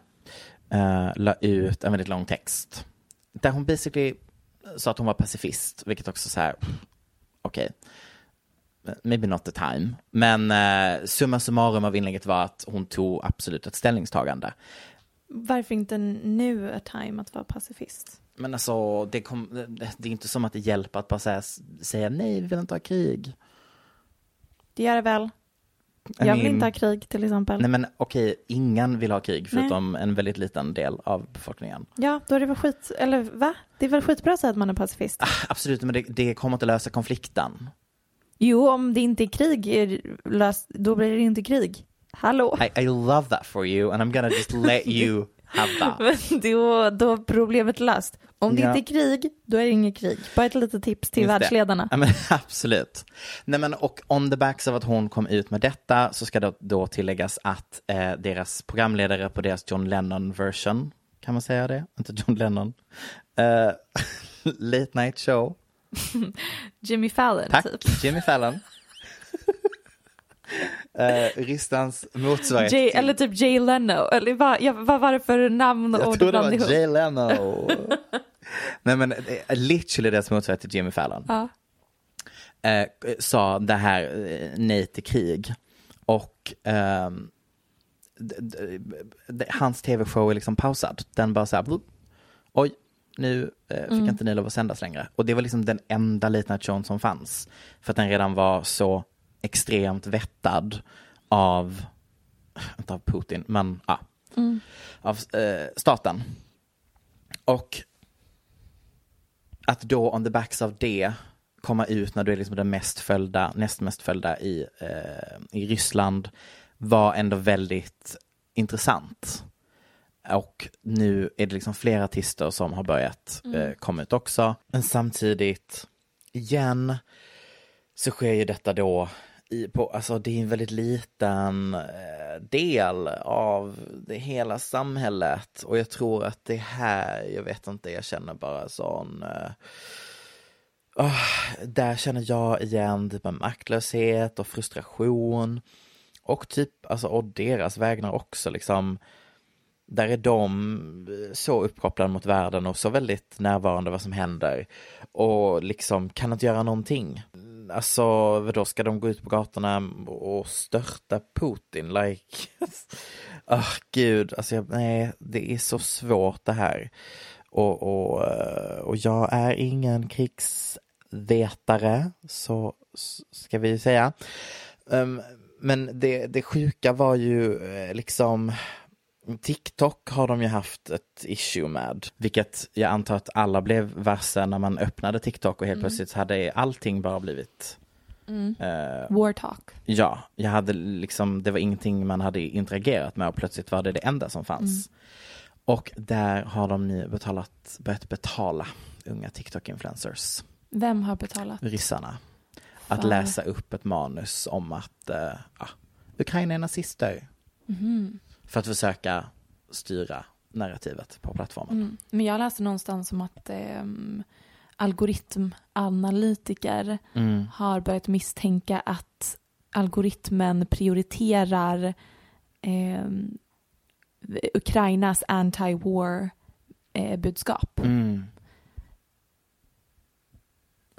[SPEAKER 3] eh, la ut en väldigt lång text. Där hon basically sa att hon var pacifist, vilket också så här, okej, maybe not the time. Men eh, summa summarum av inlägget var att hon tog absolut ett ställningstagande.
[SPEAKER 2] Varför inte nu a time att vara pacifist?
[SPEAKER 3] Men alltså, det, kom, det är inte som att det hjälper att bara säga, säga nej, vi vill inte ha krig.
[SPEAKER 2] Det gör det väl?
[SPEAKER 3] I
[SPEAKER 2] Jag vill inte ha krig till exempel.
[SPEAKER 3] Nej men okej, ingen vill ha krig
[SPEAKER 2] Nej.
[SPEAKER 3] förutom en väldigt liten del av befolkningen.
[SPEAKER 2] Ja, då är det väl skit, eller va? Det är väl skitbra att säga att man är pacifist?
[SPEAKER 3] Absolut, men det, det kommer inte lösa konflikten.
[SPEAKER 2] Jo, om det inte är krig, är löst, då blir det inte krig. Hallå?
[SPEAKER 3] I, I love that for you and I'm gonna just let you
[SPEAKER 2] Men då, då är problemet löst. Om det
[SPEAKER 3] Ja.
[SPEAKER 2] inte är krig, då är det inget krig. Bara ett litet tips till
[SPEAKER 3] Just
[SPEAKER 2] världsledarna.
[SPEAKER 3] Ja, men, absolut. Nej, men, och on the backs av att hon kom ut med detta så ska det då tilläggas att eh, deras programledare på deras John Lennon version, kan man säga det? Inte John Lennon. Eh, late night show.
[SPEAKER 2] Jimmy Fallon,
[SPEAKER 3] Tack,
[SPEAKER 2] typ.
[SPEAKER 3] Jimmy Fallon. Eh, Rysslands motsvarighet till-
[SPEAKER 2] eller typ Jay Leno. Eller vad, ja, vad var det för namn och
[SPEAKER 3] Jag tror det var
[SPEAKER 2] ihop?
[SPEAKER 3] Jay Leno. Nej men eh, literally deras motsvarighet till Jimmy Fallon.
[SPEAKER 2] Ja.
[SPEAKER 3] eh, sa det här eh, nej till krig. Och d- hans tv-show är liksom pausad. Den bara så här, blup. oj, nu eh, fick inte ni lov att sändas längre. Och det var liksom den enda late night showen som fanns. För att den redan var så extremt vettad av, inte av Putin, men ja, av eh, staten. Och att då on the backs av det komma ut när du är liksom den mest följda, näst mest följda i, eh, i Ryssland var ändå väldigt intressant. Och nu är det liksom fler artister som har börjat eh, komma ut också. Men samtidigt, igen, så sker ju detta då i, på, alltså det är en väldigt liten eh, del av det hela samhället. Och jag tror att det här, jag vet inte, jag känner bara sån eh, där känner jag igen typ en maktlöshet och frustration. Och typ, alltså och deras vägnar också liksom. Där är de eh, så uppkopplade mot världen och så väldigt närvarande vad som händer. Och liksom kan inte göra någonting. Alltså, vadå, ska de gå ut på gatorna och störta Putin? Like, ah gud, alltså jag, nej, det är så svårt det här. Och, och, eh, och jag är ingen krigsvetare, så ska vi säga. Um, men det, det sjuka var ju eh, liksom TikTok har de ju haft ett issue med, vilket jag antar att alla blev varse när man öppnade TikTok och helt plötsligt hade allting bara blivit eh,
[SPEAKER 2] War talk.
[SPEAKER 3] Ja, jag hade liksom, det var ingenting man hade interagerat med och plötsligt var det det enda som fanns. Och där har de nu betalat, börjat betala unga TikTok-influencers,
[SPEAKER 2] Vem har betalat?
[SPEAKER 3] ryssarna, att
[SPEAKER 2] Fan.
[SPEAKER 3] läsa upp ett manus om att ja, Ukraina är nazister. För att försöka styra narrativet på plattformen.
[SPEAKER 2] Mm. Men jag läste någonstans om att ehm, algoritmanalytiker
[SPEAKER 3] Mm.
[SPEAKER 2] har börjat misstänka att algoritmen prioriterar ehm, Ukrainas anti-war eh, budskap.
[SPEAKER 3] Mm.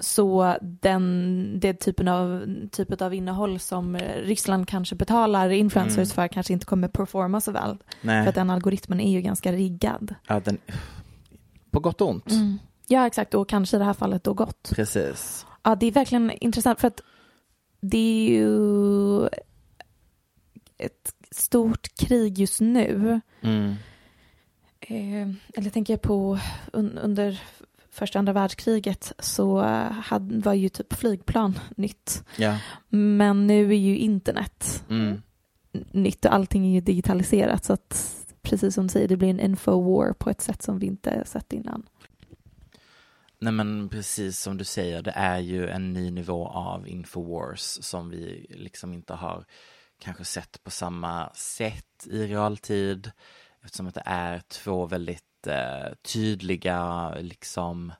[SPEAKER 2] Så den, det typen av, typet av innehåll som Ryssland kanske betalar influencers
[SPEAKER 3] Mm.
[SPEAKER 2] för kanske inte kommer performa så väl.
[SPEAKER 3] Nej,
[SPEAKER 2] För att den algoritmen är ju ganska riggad.
[SPEAKER 3] ja, den, på gott och ont.
[SPEAKER 2] Ja, exakt. Och kanske i det här fallet då gott.
[SPEAKER 3] Precis.
[SPEAKER 2] Ja, det är verkligen intressant för att det är ju ett stort krig just nu.
[SPEAKER 3] Mm.
[SPEAKER 2] Eh, eller tänker jag på un, under första andra världskriget så hade, var ju typ flygplan nytt.
[SPEAKER 3] Ja.
[SPEAKER 2] Men nu är ju internet
[SPEAKER 3] Mm.
[SPEAKER 2] nytt och allting är ju digitaliserat så att precis som du säger det blir en infowar på ett sätt som vi inte sett innan.
[SPEAKER 3] Nej men precis som du säger, det är ju en ny nivå av Infowars som vi liksom inte har kanske sett på samma sätt i realtid. Eftersom att det är två väldigt eh, tydliga liksom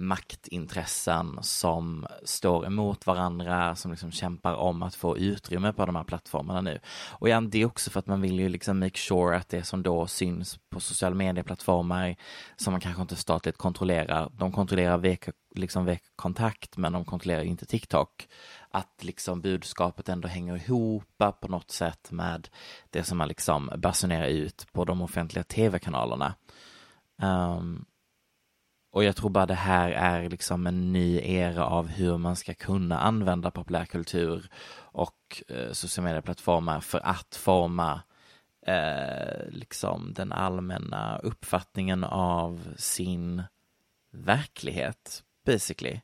[SPEAKER 3] maktintressen som står emot varandra, som liksom kämpar om att få utrymme på de här plattformarna nu. Och ja, det är också för att man vill ju liksom make sure att det som då syns på sociala medieplattformar som man kanske inte statligt kontrollerar, de kontrollerar vek, liksom vek-kontakt men de kontrollerar inte TikTok. Att liksom budskapet ändå hänger ihop på något sätt med det som man liksom basunerar ut på de offentliga tv-kanalerna. Um, ehm, och jag tror bara det här är liksom en ny era av hur man ska kunna använda populärkultur och eh, sociala medieplattformar för att forma eh, liksom den allmänna uppfattningen av sin verklighet, basically.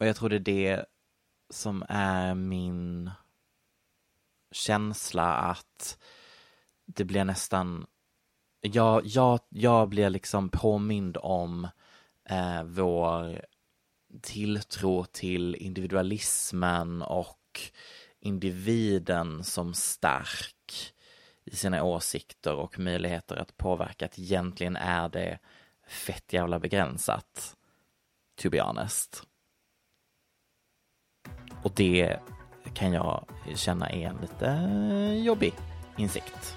[SPEAKER 3] Och jag tror det är det som är min känsla att det blir nästan jag, jag, jag blir liksom påmind om eh, vår tilltro till individualismen och individen som stark i sina åsikter och möjligheter att påverka. Att egentligen är det fett jävla begränsat. To be honest. Och det kan jag känna är en lite jobbig insikt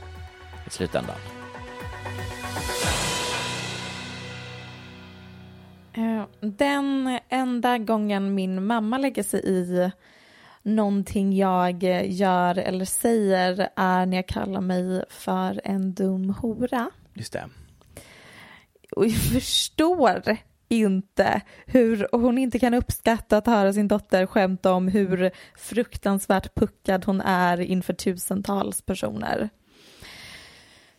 [SPEAKER 3] i slutändan.
[SPEAKER 2] Eh, Den enda gången min mamma lägger sig i någonting jag gör eller säger är när jag kallar mig för en dum hora.
[SPEAKER 3] Just det.
[SPEAKER 2] Och jag förstår inte hur hon inte kan uppskatta att höra sin dotter skämta om hur fruktansvärt puckad hon är inför tusentals personer.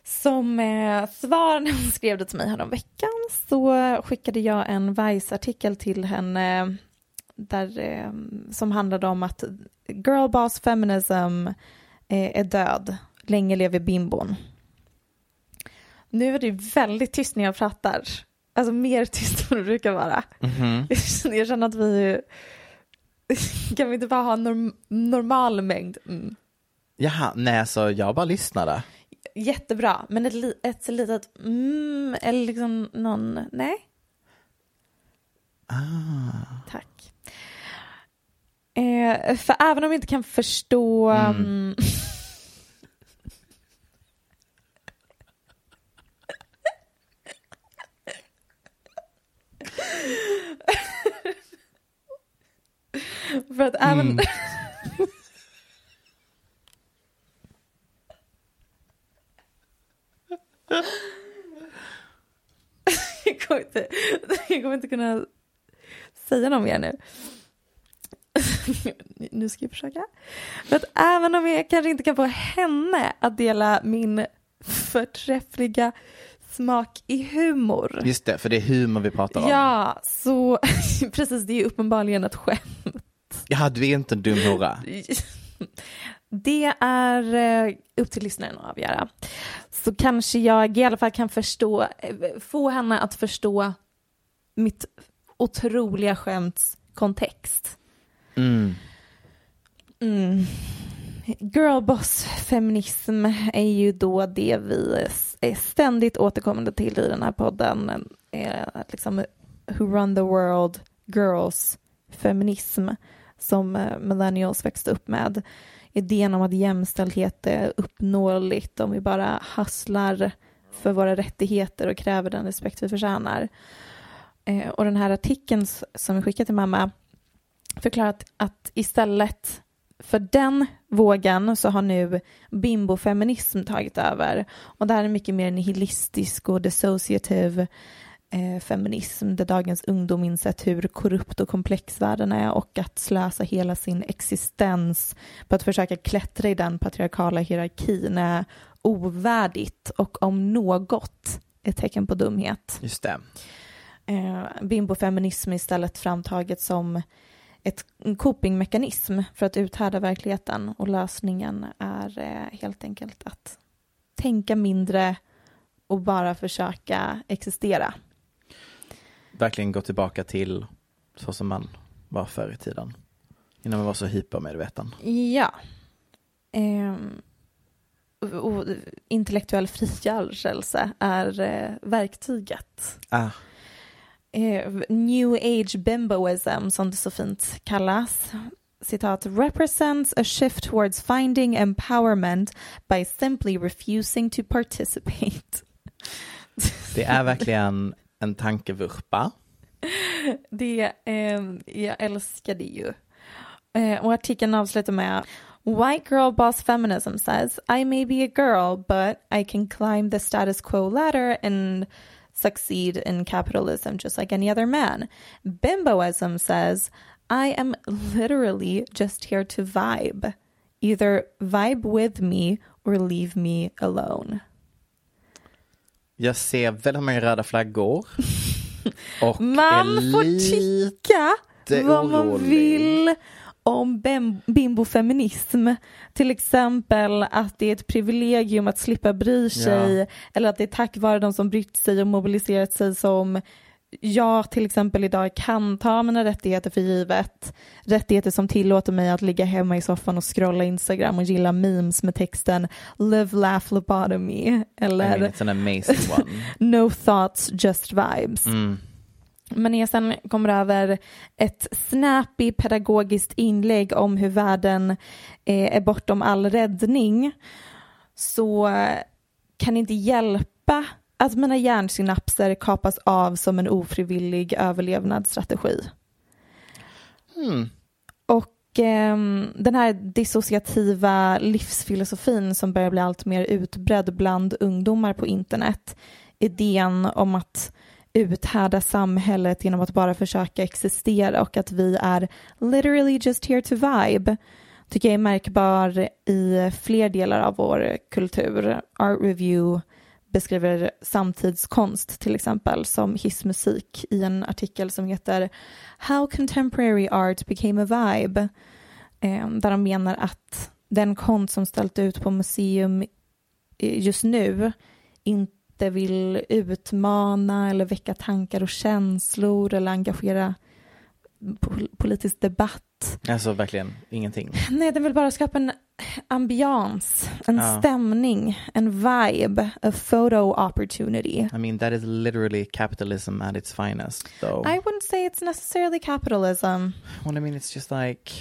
[SPEAKER 2] Som eh, svar när hon skrev det till mig häromveckan så skickade jag en Vice-artikel till henne eh, där, eh, som handlade om att girlboss feminism eh, är död, länge lever bimbon. Nu är det väldigt tyst när jag pratar, alltså mer tyst än det brukar vara.
[SPEAKER 3] Mhm.
[SPEAKER 2] Jag känner att vi kan vi inte bara ha norm, normal mängd? Mm.
[SPEAKER 3] Jaha, nej så jag bara lyssnade.
[SPEAKER 2] Jättebra, men ett, li- ett litet mm, eller liksom någon, nej?
[SPEAKER 3] Ah.
[SPEAKER 2] Tack. Eh, för även om vi inte kan förstå mm. För att även...
[SPEAKER 3] Mm.
[SPEAKER 2] jag, kommer inte, jag kommer inte kunna säga något mer nu. nu ska jag försöka. För att även om jag kanske inte kan få henne att dela min förträffliga smak i humor.
[SPEAKER 3] Just det, för det är humor vi pratar om.
[SPEAKER 2] Ja, så precis det är uppenbarligen ett skämt.
[SPEAKER 3] Jaha, du är inte en dum hora.
[SPEAKER 2] Det är eh, upp till lyssnaren att avgöra. Så kanske jag i alla fall kan förstå, eh, få henne att förstå mitt otroliga skämts kontext.
[SPEAKER 3] Mm.
[SPEAKER 2] Mm. Girlboss feminism är ju då det vi är ständigt återkommande till i den här podden. Eh, liksom eh, who run the world, girls, feminism som eh, millennials växte upp med. Idén om att jämställdhet är uppnåeligt om vi bara hustlar för våra rättigheter och kräver den respekt vi förtjänar. Och den här artikeln som vi skickade till mamma förklarat att istället för den vågen så har nu bimbofeminism tagit över. Och det här är mycket mer nihilistisk och dissociative eh, feminism där dagens ungdom insett hur korrupt och komplex världen är och att slösa hela sin existens på att försöka klättra i den patriarkala hierarkin är ovärdigt och om något ett tecken på dumhet.
[SPEAKER 3] Just det.
[SPEAKER 2] eh, bimbofeminism istället framtaget som ett copingmekanism för att uthärda verkligheten och lösningen är eh, helt enkelt att tänka mindre och bara försöka existera.
[SPEAKER 3] Verkligen gå tillbaka till så som man var förr i tiden. Innan man var så hypermedveten.
[SPEAKER 2] Ja. Ehm, och, och intellektuell frigörelse är eh, verktyget.
[SPEAKER 3] Ah,
[SPEAKER 2] Eh, New age bimboism, som det så fint kallas, citat, represents a shift towards finding empowerment by simply refusing to participate.
[SPEAKER 3] det är verkligen en tankevurpa.
[SPEAKER 2] Det, eh, jag älskar det ju. Eh, och artikeln avslutar med White girl boss feminism says, I may be a girl, but I can climb the status quo ladder and succeed in capitalism just like any other man. Bimboism says, I am literally just here to vibe. Either vibe with me or leave me alone.
[SPEAKER 3] Jag ser väldigt många röda flaggor. Och
[SPEAKER 2] Man får tycka vad man vill om bim- bimbofeminism. Till exempel att det är ett privilegium att slippa bry sig
[SPEAKER 3] Ja.
[SPEAKER 2] eller att det är tack vare de som brytt sig och mobiliserat sig som jag till exempel idag kan ta mina rättigheter för givet. Rättigheter som tillåter mig att ligga hemma i soffan och scrolla Instagram och gilla memes med texten Live, laugh, lobotomy
[SPEAKER 3] I
[SPEAKER 2] eller
[SPEAKER 3] mean, it's an amazing one.
[SPEAKER 2] No thoughts, just vibes.
[SPEAKER 3] Mm.
[SPEAKER 2] Men jag sen kommer över ett snappy pedagogiskt inlägg om hur världen eh, är bortom all räddning så eh, kan inte hjälpa att mina hjärnsynapser kapas av som en ofrivillig överlevnadsstrategi.
[SPEAKER 3] Hmm.
[SPEAKER 2] Och ehm, den här dissociativa livsfilosofin som börjar bli allt mer utbredd bland ungdomar på internet, idén om att uthärda samhället genom att bara försöka existera och att vi är literally just here to vibe tycker jag är märkbar i fler delar av vår kultur. Art Review beskriver samtidskonst till exempel som hissmusik i en artikel som heter How Contemporary Art Became a Vibe eh, där de menar att den konst som ställt ut på museum just nu inte vill utmana eller väcka tankar och känslor eller engagera pol- politisk debatt.
[SPEAKER 3] Alltså verkligen ingenting.
[SPEAKER 2] Nej, den vill bara skapa en ambians, en
[SPEAKER 3] Ja.
[SPEAKER 2] stämning, en vibe, a photo opportunity.
[SPEAKER 3] I mean that is literally capitalism at its finest. So,
[SPEAKER 2] I wouldn't say it's necessarily capitalism.
[SPEAKER 3] well, I mean it's just like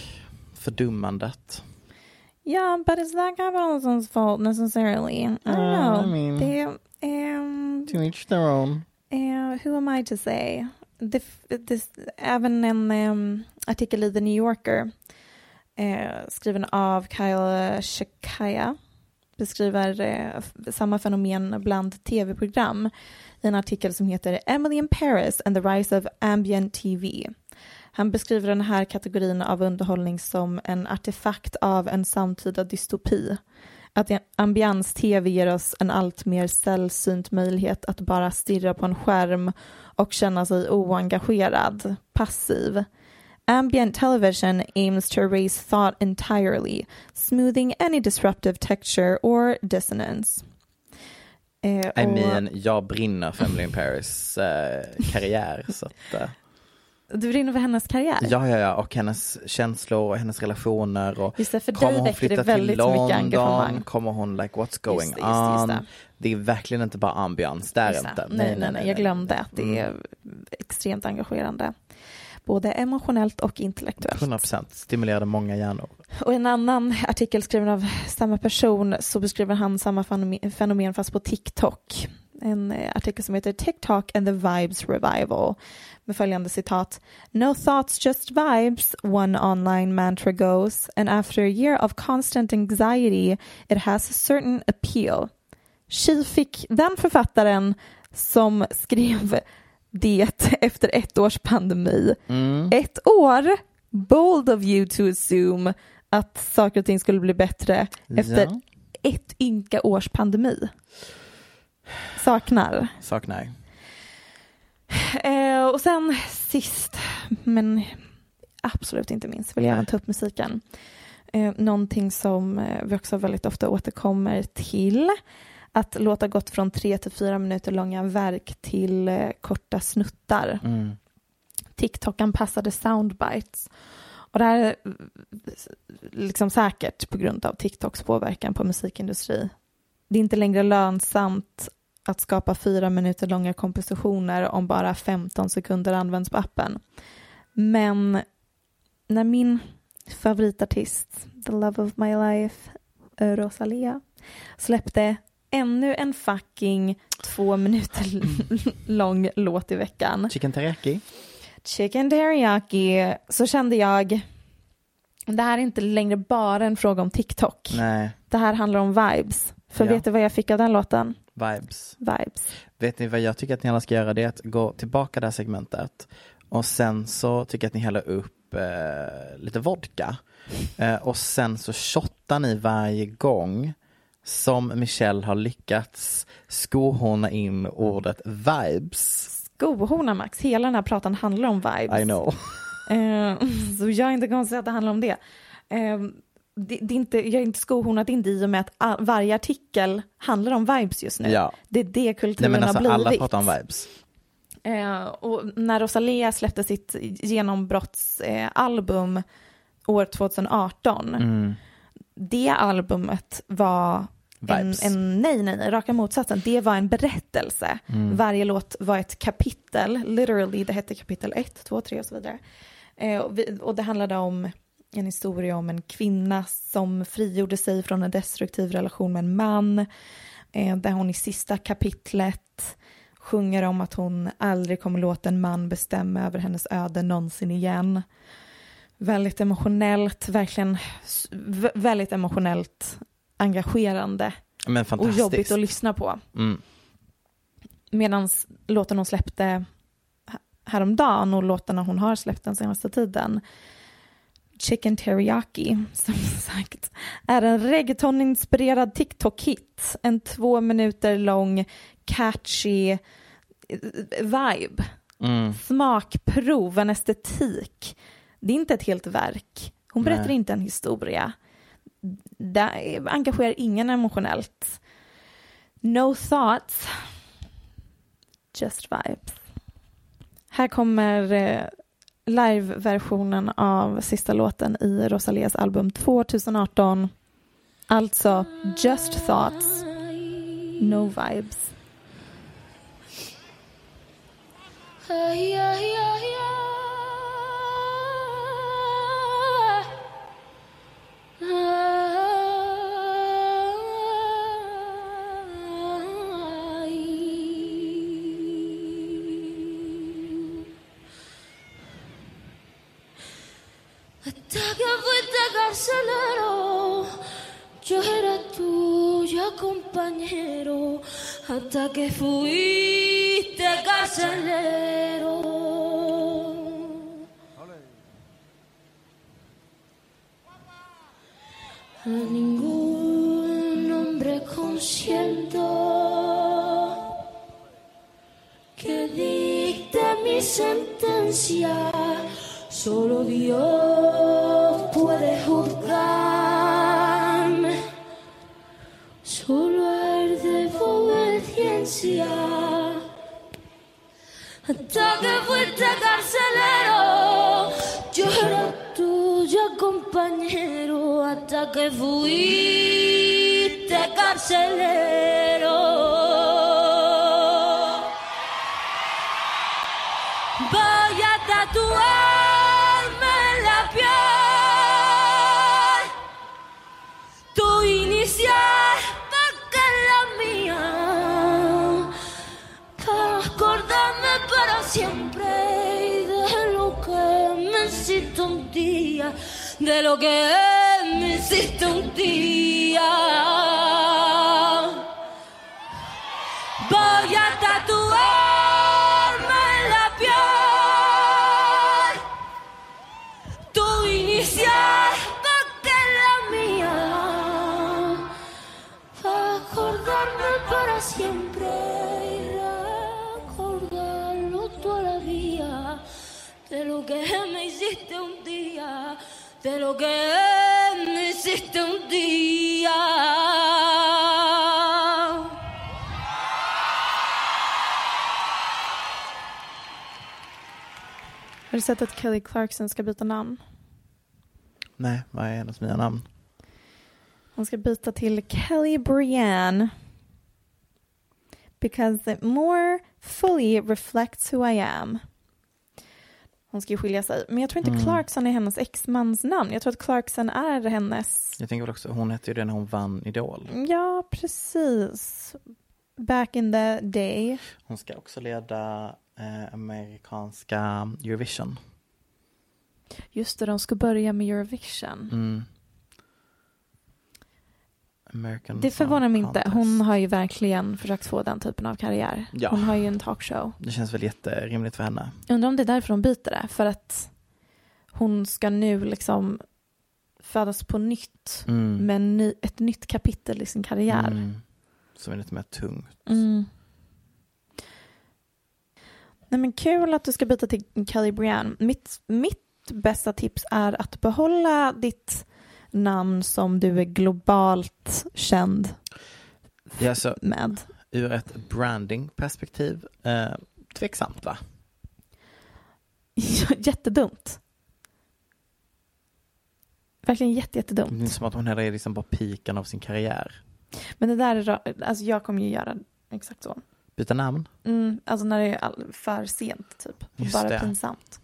[SPEAKER 3] fördummandet.
[SPEAKER 2] Yeah, but is that capitalism's fault necessarily? I don't
[SPEAKER 3] Uh,
[SPEAKER 2] know.
[SPEAKER 3] I mean-
[SPEAKER 2] Det, um,
[SPEAKER 3] To each their own.
[SPEAKER 2] Eh, who am I to say? Det, det, även en em, artikel i The New Yorker eh, skriven av Kyle Shakaya beskriver eh, samma fenomen bland tv-program i en artikel som heter Emily in Paris and the Rise of Ambient TV. Han beskriver den här kategorin av underhållning som en artefakt av en samtida dystopi. Att ambians-tv ger oss en allt mer sällsynt möjlighet att bara stirra på en skärm och känna sig oengagerad, passiv. Ambient television aims to erase thought entirely, smoothing any disruptive texture or dissonance. Eh,
[SPEAKER 3] I
[SPEAKER 2] och-
[SPEAKER 3] mean, jag brinner för Emily in Paris eh, karriär. så att, eh,
[SPEAKER 2] Du brinner för hennes karriär?
[SPEAKER 3] ja, ja, ja, och hennes känslor och hennes relationer. Och
[SPEAKER 2] Just det, för
[SPEAKER 3] kommer hon flytta
[SPEAKER 2] det
[SPEAKER 3] till London? Kommer hon like what's going
[SPEAKER 2] Just det, just det, just
[SPEAKER 3] on?
[SPEAKER 2] det.
[SPEAKER 3] Det är verkligen inte bara ambians, det är
[SPEAKER 2] Just det.
[SPEAKER 3] inte.
[SPEAKER 2] Nej, nej, nej, jag glömde att det är extremt engagerande. Både emotionellt och intellektuellt.
[SPEAKER 3] 100% stimulerade många hjärnor.
[SPEAKER 2] Och en annan artikel skriven av samma person så beskriver han samma fenomen fast på TikTok. En eh, artikel som heter TikTok and the Vibes Revival med följande citat. No thoughts, just vibes, one online mantra goes, and after a year of constant anxiety it has a certain appeal. She fick den författaren som skrev det efter ett års pandemi. Ett år, bold of you to assume att saker och ting skulle bli bättre efter
[SPEAKER 3] Ja.
[SPEAKER 2] ett ynka års pandemi. Saknar.
[SPEAKER 3] Saknar.
[SPEAKER 2] Eh, och sen sist, men absolut inte minst, vill jag även ta upp musiken. Eh, någonting som eh, vi också väldigt ofta återkommer till. Att låta gått från tre till fyra minuter långa verk till eh, korta snuttar.
[SPEAKER 3] Mm.
[SPEAKER 2] TikTok-anpassade soundbites. Och det här är eh, liksom säkert på grund av TikToks påverkan på musikindustri. Det är inte längre lönsamt att skapa fyra minuter långa kompositioner om bara 15 sekunder används på appen. Men när min favoritartist, the love of my life, Rosalia, släppte ännu en fucking två minuter lång låt i veckan.
[SPEAKER 3] Chicken teriyaki?
[SPEAKER 2] Chicken teriyaki, så kände jag, det här är inte längre bara en fråga om TikTok.
[SPEAKER 3] Nej,
[SPEAKER 2] Det här handlar om vibes. För
[SPEAKER 3] Ja.
[SPEAKER 2] vet du vad jag fick av den låten?
[SPEAKER 3] Vibes.
[SPEAKER 2] Vibes.
[SPEAKER 3] Vet ni vad jag tycker att ni alla ska göra? Det är att gå tillbaka det här segmentet och sen så tycker jag att ni häller upp eh, lite vodka eh, och sen så shottar ni varje gång som Michelle har lyckats skohorna in ordet vibes.
[SPEAKER 2] Skohorna Max, hela den här pratan handlar om vibes.
[SPEAKER 3] I know.
[SPEAKER 2] Eh, så jag är inte konstig att det handlar om det. Det, det är inte, jag är inte skohornat inte i och med att varje artikel handlar om vibes just nu.
[SPEAKER 3] Ja.
[SPEAKER 2] Det är det
[SPEAKER 3] Nej
[SPEAKER 2] kulturen
[SPEAKER 3] men alltså
[SPEAKER 2] har blivit.
[SPEAKER 3] alla pratar om vibes.
[SPEAKER 2] Eh, och när Rosalia släppte sitt genombrottsalbum eh, år 2018,
[SPEAKER 3] Mm.
[SPEAKER 2] det albumet var en, en, nej, nej, nej, raka motsatsen. Det var en berättelse.
[SPEAKER 3] Mm.
[SPEAKER 2] Varje låt var ett kapitel, literally, det hette kapitel 1, 2, 3 och så vidare. Eh, och, vi, och det handlade om en historia om en kvinna som frigjorde sig från en destruktiv relation med en man. Eh, där hon i sista kapitlet sjunger om att hon aldrig kommer låta en man bestämma över hennes öde någonsin igen. Väldigt emotionellt, verkligen väldigt emotionellt engagerande och jobbigt att lyssna på.
[SPEAKER 3] Mm.
[SPEAKER 2] Medan låten hon släppte häromdagen och låtarna hon har släppt den senaste tiden Chicken Teriyaki, som sagt, är en reggaeton-inspirerad TikTok-hit. En två minuter lång catchy eh, vibe.
[SPEAKER 3] Mm.
[SPEAKER 2] Smakprov, en estetik. Det är inte ett helt verk. Hon berättar
[SPEAKER 3] Nej.
[SPEAKER 2] inte en historia. Det engagerar ingen emotionellt. No thoughts. Just vibes. Här kommer eh, live-versionen av sista låten i Rosalias album 2018. Alltså Just thoughts, no vibes.
[SPEAKER 4] Carcelero, yo era tuyo compañero. Hasta que fuiste carcelero. A ningún hombre consciente que dicte mi sentencia. Solo Dios puede juzgarme. Hasta que fuiste carcelero, yo era tuyo compañero. Hasta que fuiste carcelero. De lo que me hiciste un día de lo que me hiciste un día.
[SPEAKER 2] Har du sett att Kelly Clarkson ska byta namn?
[SPEAKER 3] Nej, vad är hennes nya namn?
[SPEAKER 2] Hon ska byta till Kelly Brienne. Because it more fully reflects who I am. Hon ska ju skilja sig. Men jag tror inte
[SPEAKER 3] Mm.
[SPEAKER 2] Clarkson är hennes exmans namn. Jag tror att Clarkson är hennes...
[SPEAKER 3] Jag tänker väl också, hon hette ju det när hon vann Idol.
[SPEAKER 2] Ja, precis. Back in the day.
[SPEAKER 3] Hon ska också leda eh, amerikanska Eurovision.
[SPEAKER 2] Just det, de ska börja med Eurovision.
[SPEAKER 3] Mm. American
[SPEAKER 2] Det förvånar mig inte. Hon har ju verkligen försökt få den typen av karriär.
[SPEAKER 3] Ja.
[SPEAKER 2] Hon har ju en talkshow.
[SPEAKER 3] Det känns väl jätterimligt för henne.
[SPEAKER 2] Undrar om det är därför hon byter det. För att hon ska nu liksom födas på nytt
[SPEAKER 3] Mm.
[SPEAKER 2] med ny, ett nytt kapitel i sin karriär.
[SPEAKER 3] Mm. Som är lite mer tungt.
[SPEAKER 2] Mm. Nej men kul att du ska byta till Kelly Brienne. Mitt, mitt bästa tips är att behålla ditt namn som du är globalt känd
[SPEAKER 3] Det är alltså
[SPEAKER 2] med.
[SPEAKER 3] ur ett brandingperspektiv eh, tveksamt va?
[SPEAKER 2] Jättedumt. Verkligen jätte,
[SPEAKER 3] Det
[SPEAKER 2] jättedumt.
[SPEAKER 3] är som att hon är liksom på piken av sin karriär.
[SPEAKER 2] Men det där är, alltså jag kommer ju göra exakt så.
[SPEAKER 3] Byta namn?
[SPEAKER 2] Mm, alltså när det är för sent typ.
[SPEAKER 3] Just
[SPEAKER 2] Bara
[SPEAKER 3] det.
[SPEAKER 2] pinsamt.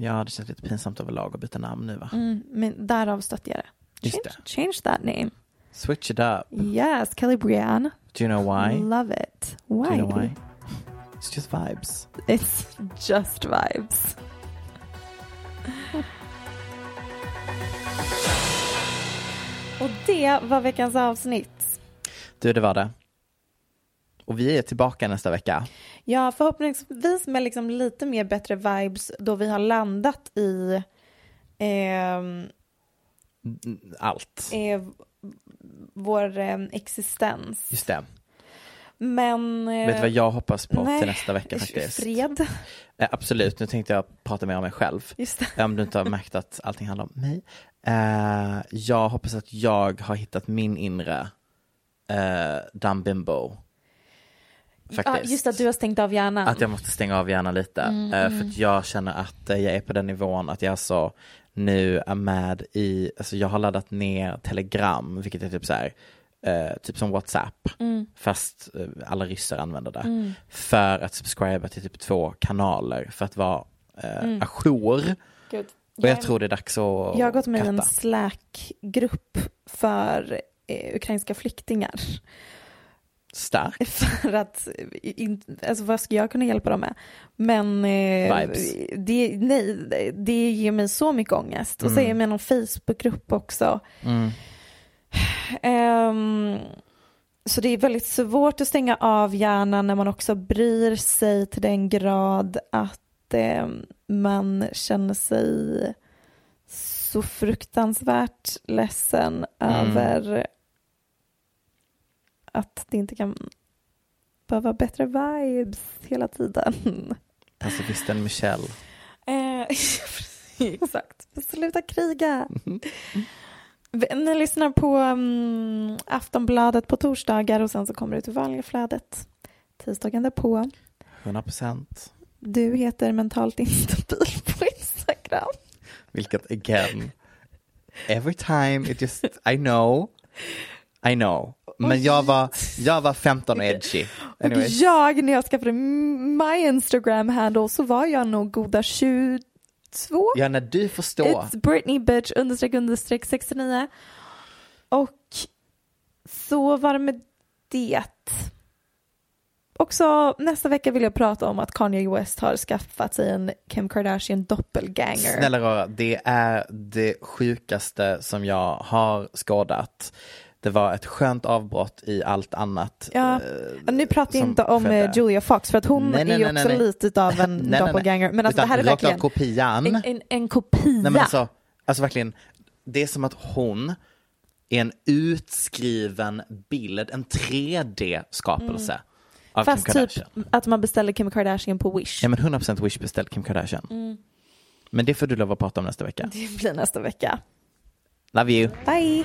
[SPEAKER 3] Ja, det känns lite pinsamt överlag att byta namn nu va?
[SPEAKER 2] Mm, men därav stötte jag det. Change, change that name.
[SPEAKER 3] Switch it up.
[SPEAKER 2] Yes, Kelly Brienne.
[SPEAKER 3] Do you know why?
[SPEAKER 2] Love it. Why?
[SPEAKER 3] Do you know why? It's just vibes.
[SPEAKER 2] It's just vibes. Och det var veckans avsnitt.
[SPEAKER 3] Du, det var det. Och vi är tillbaka nästa vecka.
[SPEAKER 2] Ja, förhoppningsvis med liksom lite mer bättre vibes då vi har landat i
[SPEAKER 3] Mm, Allt.
[SPEAKER 2] eh, vår eh, existens.
[SPEAKER 3] Just det.
[SPEAKER 2] Men... eh,
[SPEAKER 3] Vet du vad jag hoppas på
[SPEAKER 2] nej,
[SPEAKER 3] till nästa vecka faktiskt?
[SPEAKER 2] Fred.
[SPEAKER 3] Eh, absolut, nu tänkte jag prata mer om mig själv. Om du inte har märkt att allting handlar om mig. Eh, jag hoppas att jag har hittat min inre uh, dumb bimbo.
[SPEAKER 2] Ja,
[SPEAKER 3] Faktiskt.
[SPEAKER 2] just att du har stängt av hjärnan.
[SPEAKER 3] Att jag måste stänga av hjärnan lite.
[SPEAKER 2] Mm,
[SPEAKER 3] Eh, för att jag känner att eh, jag är på den nivån att jag så nu är med i, alltså jag har laddat ner Telegram, vilket är typ så här, eh, typ som WhatsApp,
[SPEAKER 2] Mm.
[SPEAKER 3] fast eh, alla ryssar använder det. För att subscriba till typ två kanaler, för att vara eh,
[SPEAKER 2] Mm.
[SPEAKER 3] ajour.
[SPEAKER 2] Gud.
[SPEAKER 3] Och jag tror det är dags att
[SPEAKER 2] Jag har gått med i en. Slack-grupp för eh, ukrainska flyktingar.
[SPEAKER 3] Stark.
[SPEAKER 2] För att, eh, in, alltså vad ska jag kunna hjälpa dem med? Men eh, det, nej, det ger mig så mycket ångest. Och så är jag med någon Facebookgrupp också.
[SPEAKER 3] Mm.
[SPEAKER 2] Ehm, så det är väldigt svårt att stänga av hjärnan när man också bryr sig till den grad att ehm, man känner sig så fruktansvärt ledsen över att det inte kan behöva bättre vibes hela tiden.
[SPEAKER 3] Pacifisten Michelle.
[SPEAKER 2] Eh, Exakt. Sluta kriga. Ni lyssnar på um, Aftonbladet på torsdagar och sen så kommer det till vanliga flödet tisdagen därpå.
[SPEAKER 3] 100 procent.
[SPEAKER 2] Du heter mentalt instabil på Instagram.
[SPEAKER 3] Vilket again, every time it just, I know, I know. Men jag var, jag var 15 och edgy.
[SPEAKER 2] Och
[SPEAKER 3] Anyways.
[SPEAKER 2] jag, när jag skaffade my Instagram handle så var jag nog goda 22.
[SPEAKER 3] Ja, när du förstår.
[SPEAKER 2] It's Britney bitch understreck understreck 69. Och så var det med det. Också nästa vecka vill jag prata om att Kanye West har skaffat sig en Kim Kardashian doppelganger.
[SPEAKER 3] Snälla rara, det är det sjukaste som jag har skådat. Det var ett skönt avbrott i allt annat.
[SPEAKER 2] Ja,
[SPEAKER 3] eh,
[SPEAKER 2] nu pratar jag inte om
[SPEAKER 3] skedde.
[SPEAKER 2] eh, Julia Fox för att hon
[SPEAKER 3] Nej, nej,
[SPEAKER 2] är ju
[SPEAKER 3] nej,
[SPEAKER 2] också
[SPEAKER 3] nej, nej.
[SPEAKER 2] lite av en
[SPEAKER 3] Nej,
[SPEAKER 2] doppelganger. Men alltså
[SPEAKER 3] Utan
[SPEAKER 2] det här är verkligen
[SPEAKER 3] kopian.
[SPEAKER 2] en, en, en kopia.
[SPEAKER 3] Nej, men alltså, alltså verkligen, det är som att hon är en utskriven bild, en 3D-skapelse av
[SPEAKER 2] Fast
[SPEAKER 3] Kim
[SPEAKER 2] typ att man beställer Kim Kardashian på Wish.
[SPEAKER 3] Ja men 100% Wish beställt Kim Kardashian. Men det får du lov att prata om nästa vecka.
[SPEAKER 2] Det blir nästa vecka.
[SPEAKER 3] Love you.
[SPEAKER 2] Bye!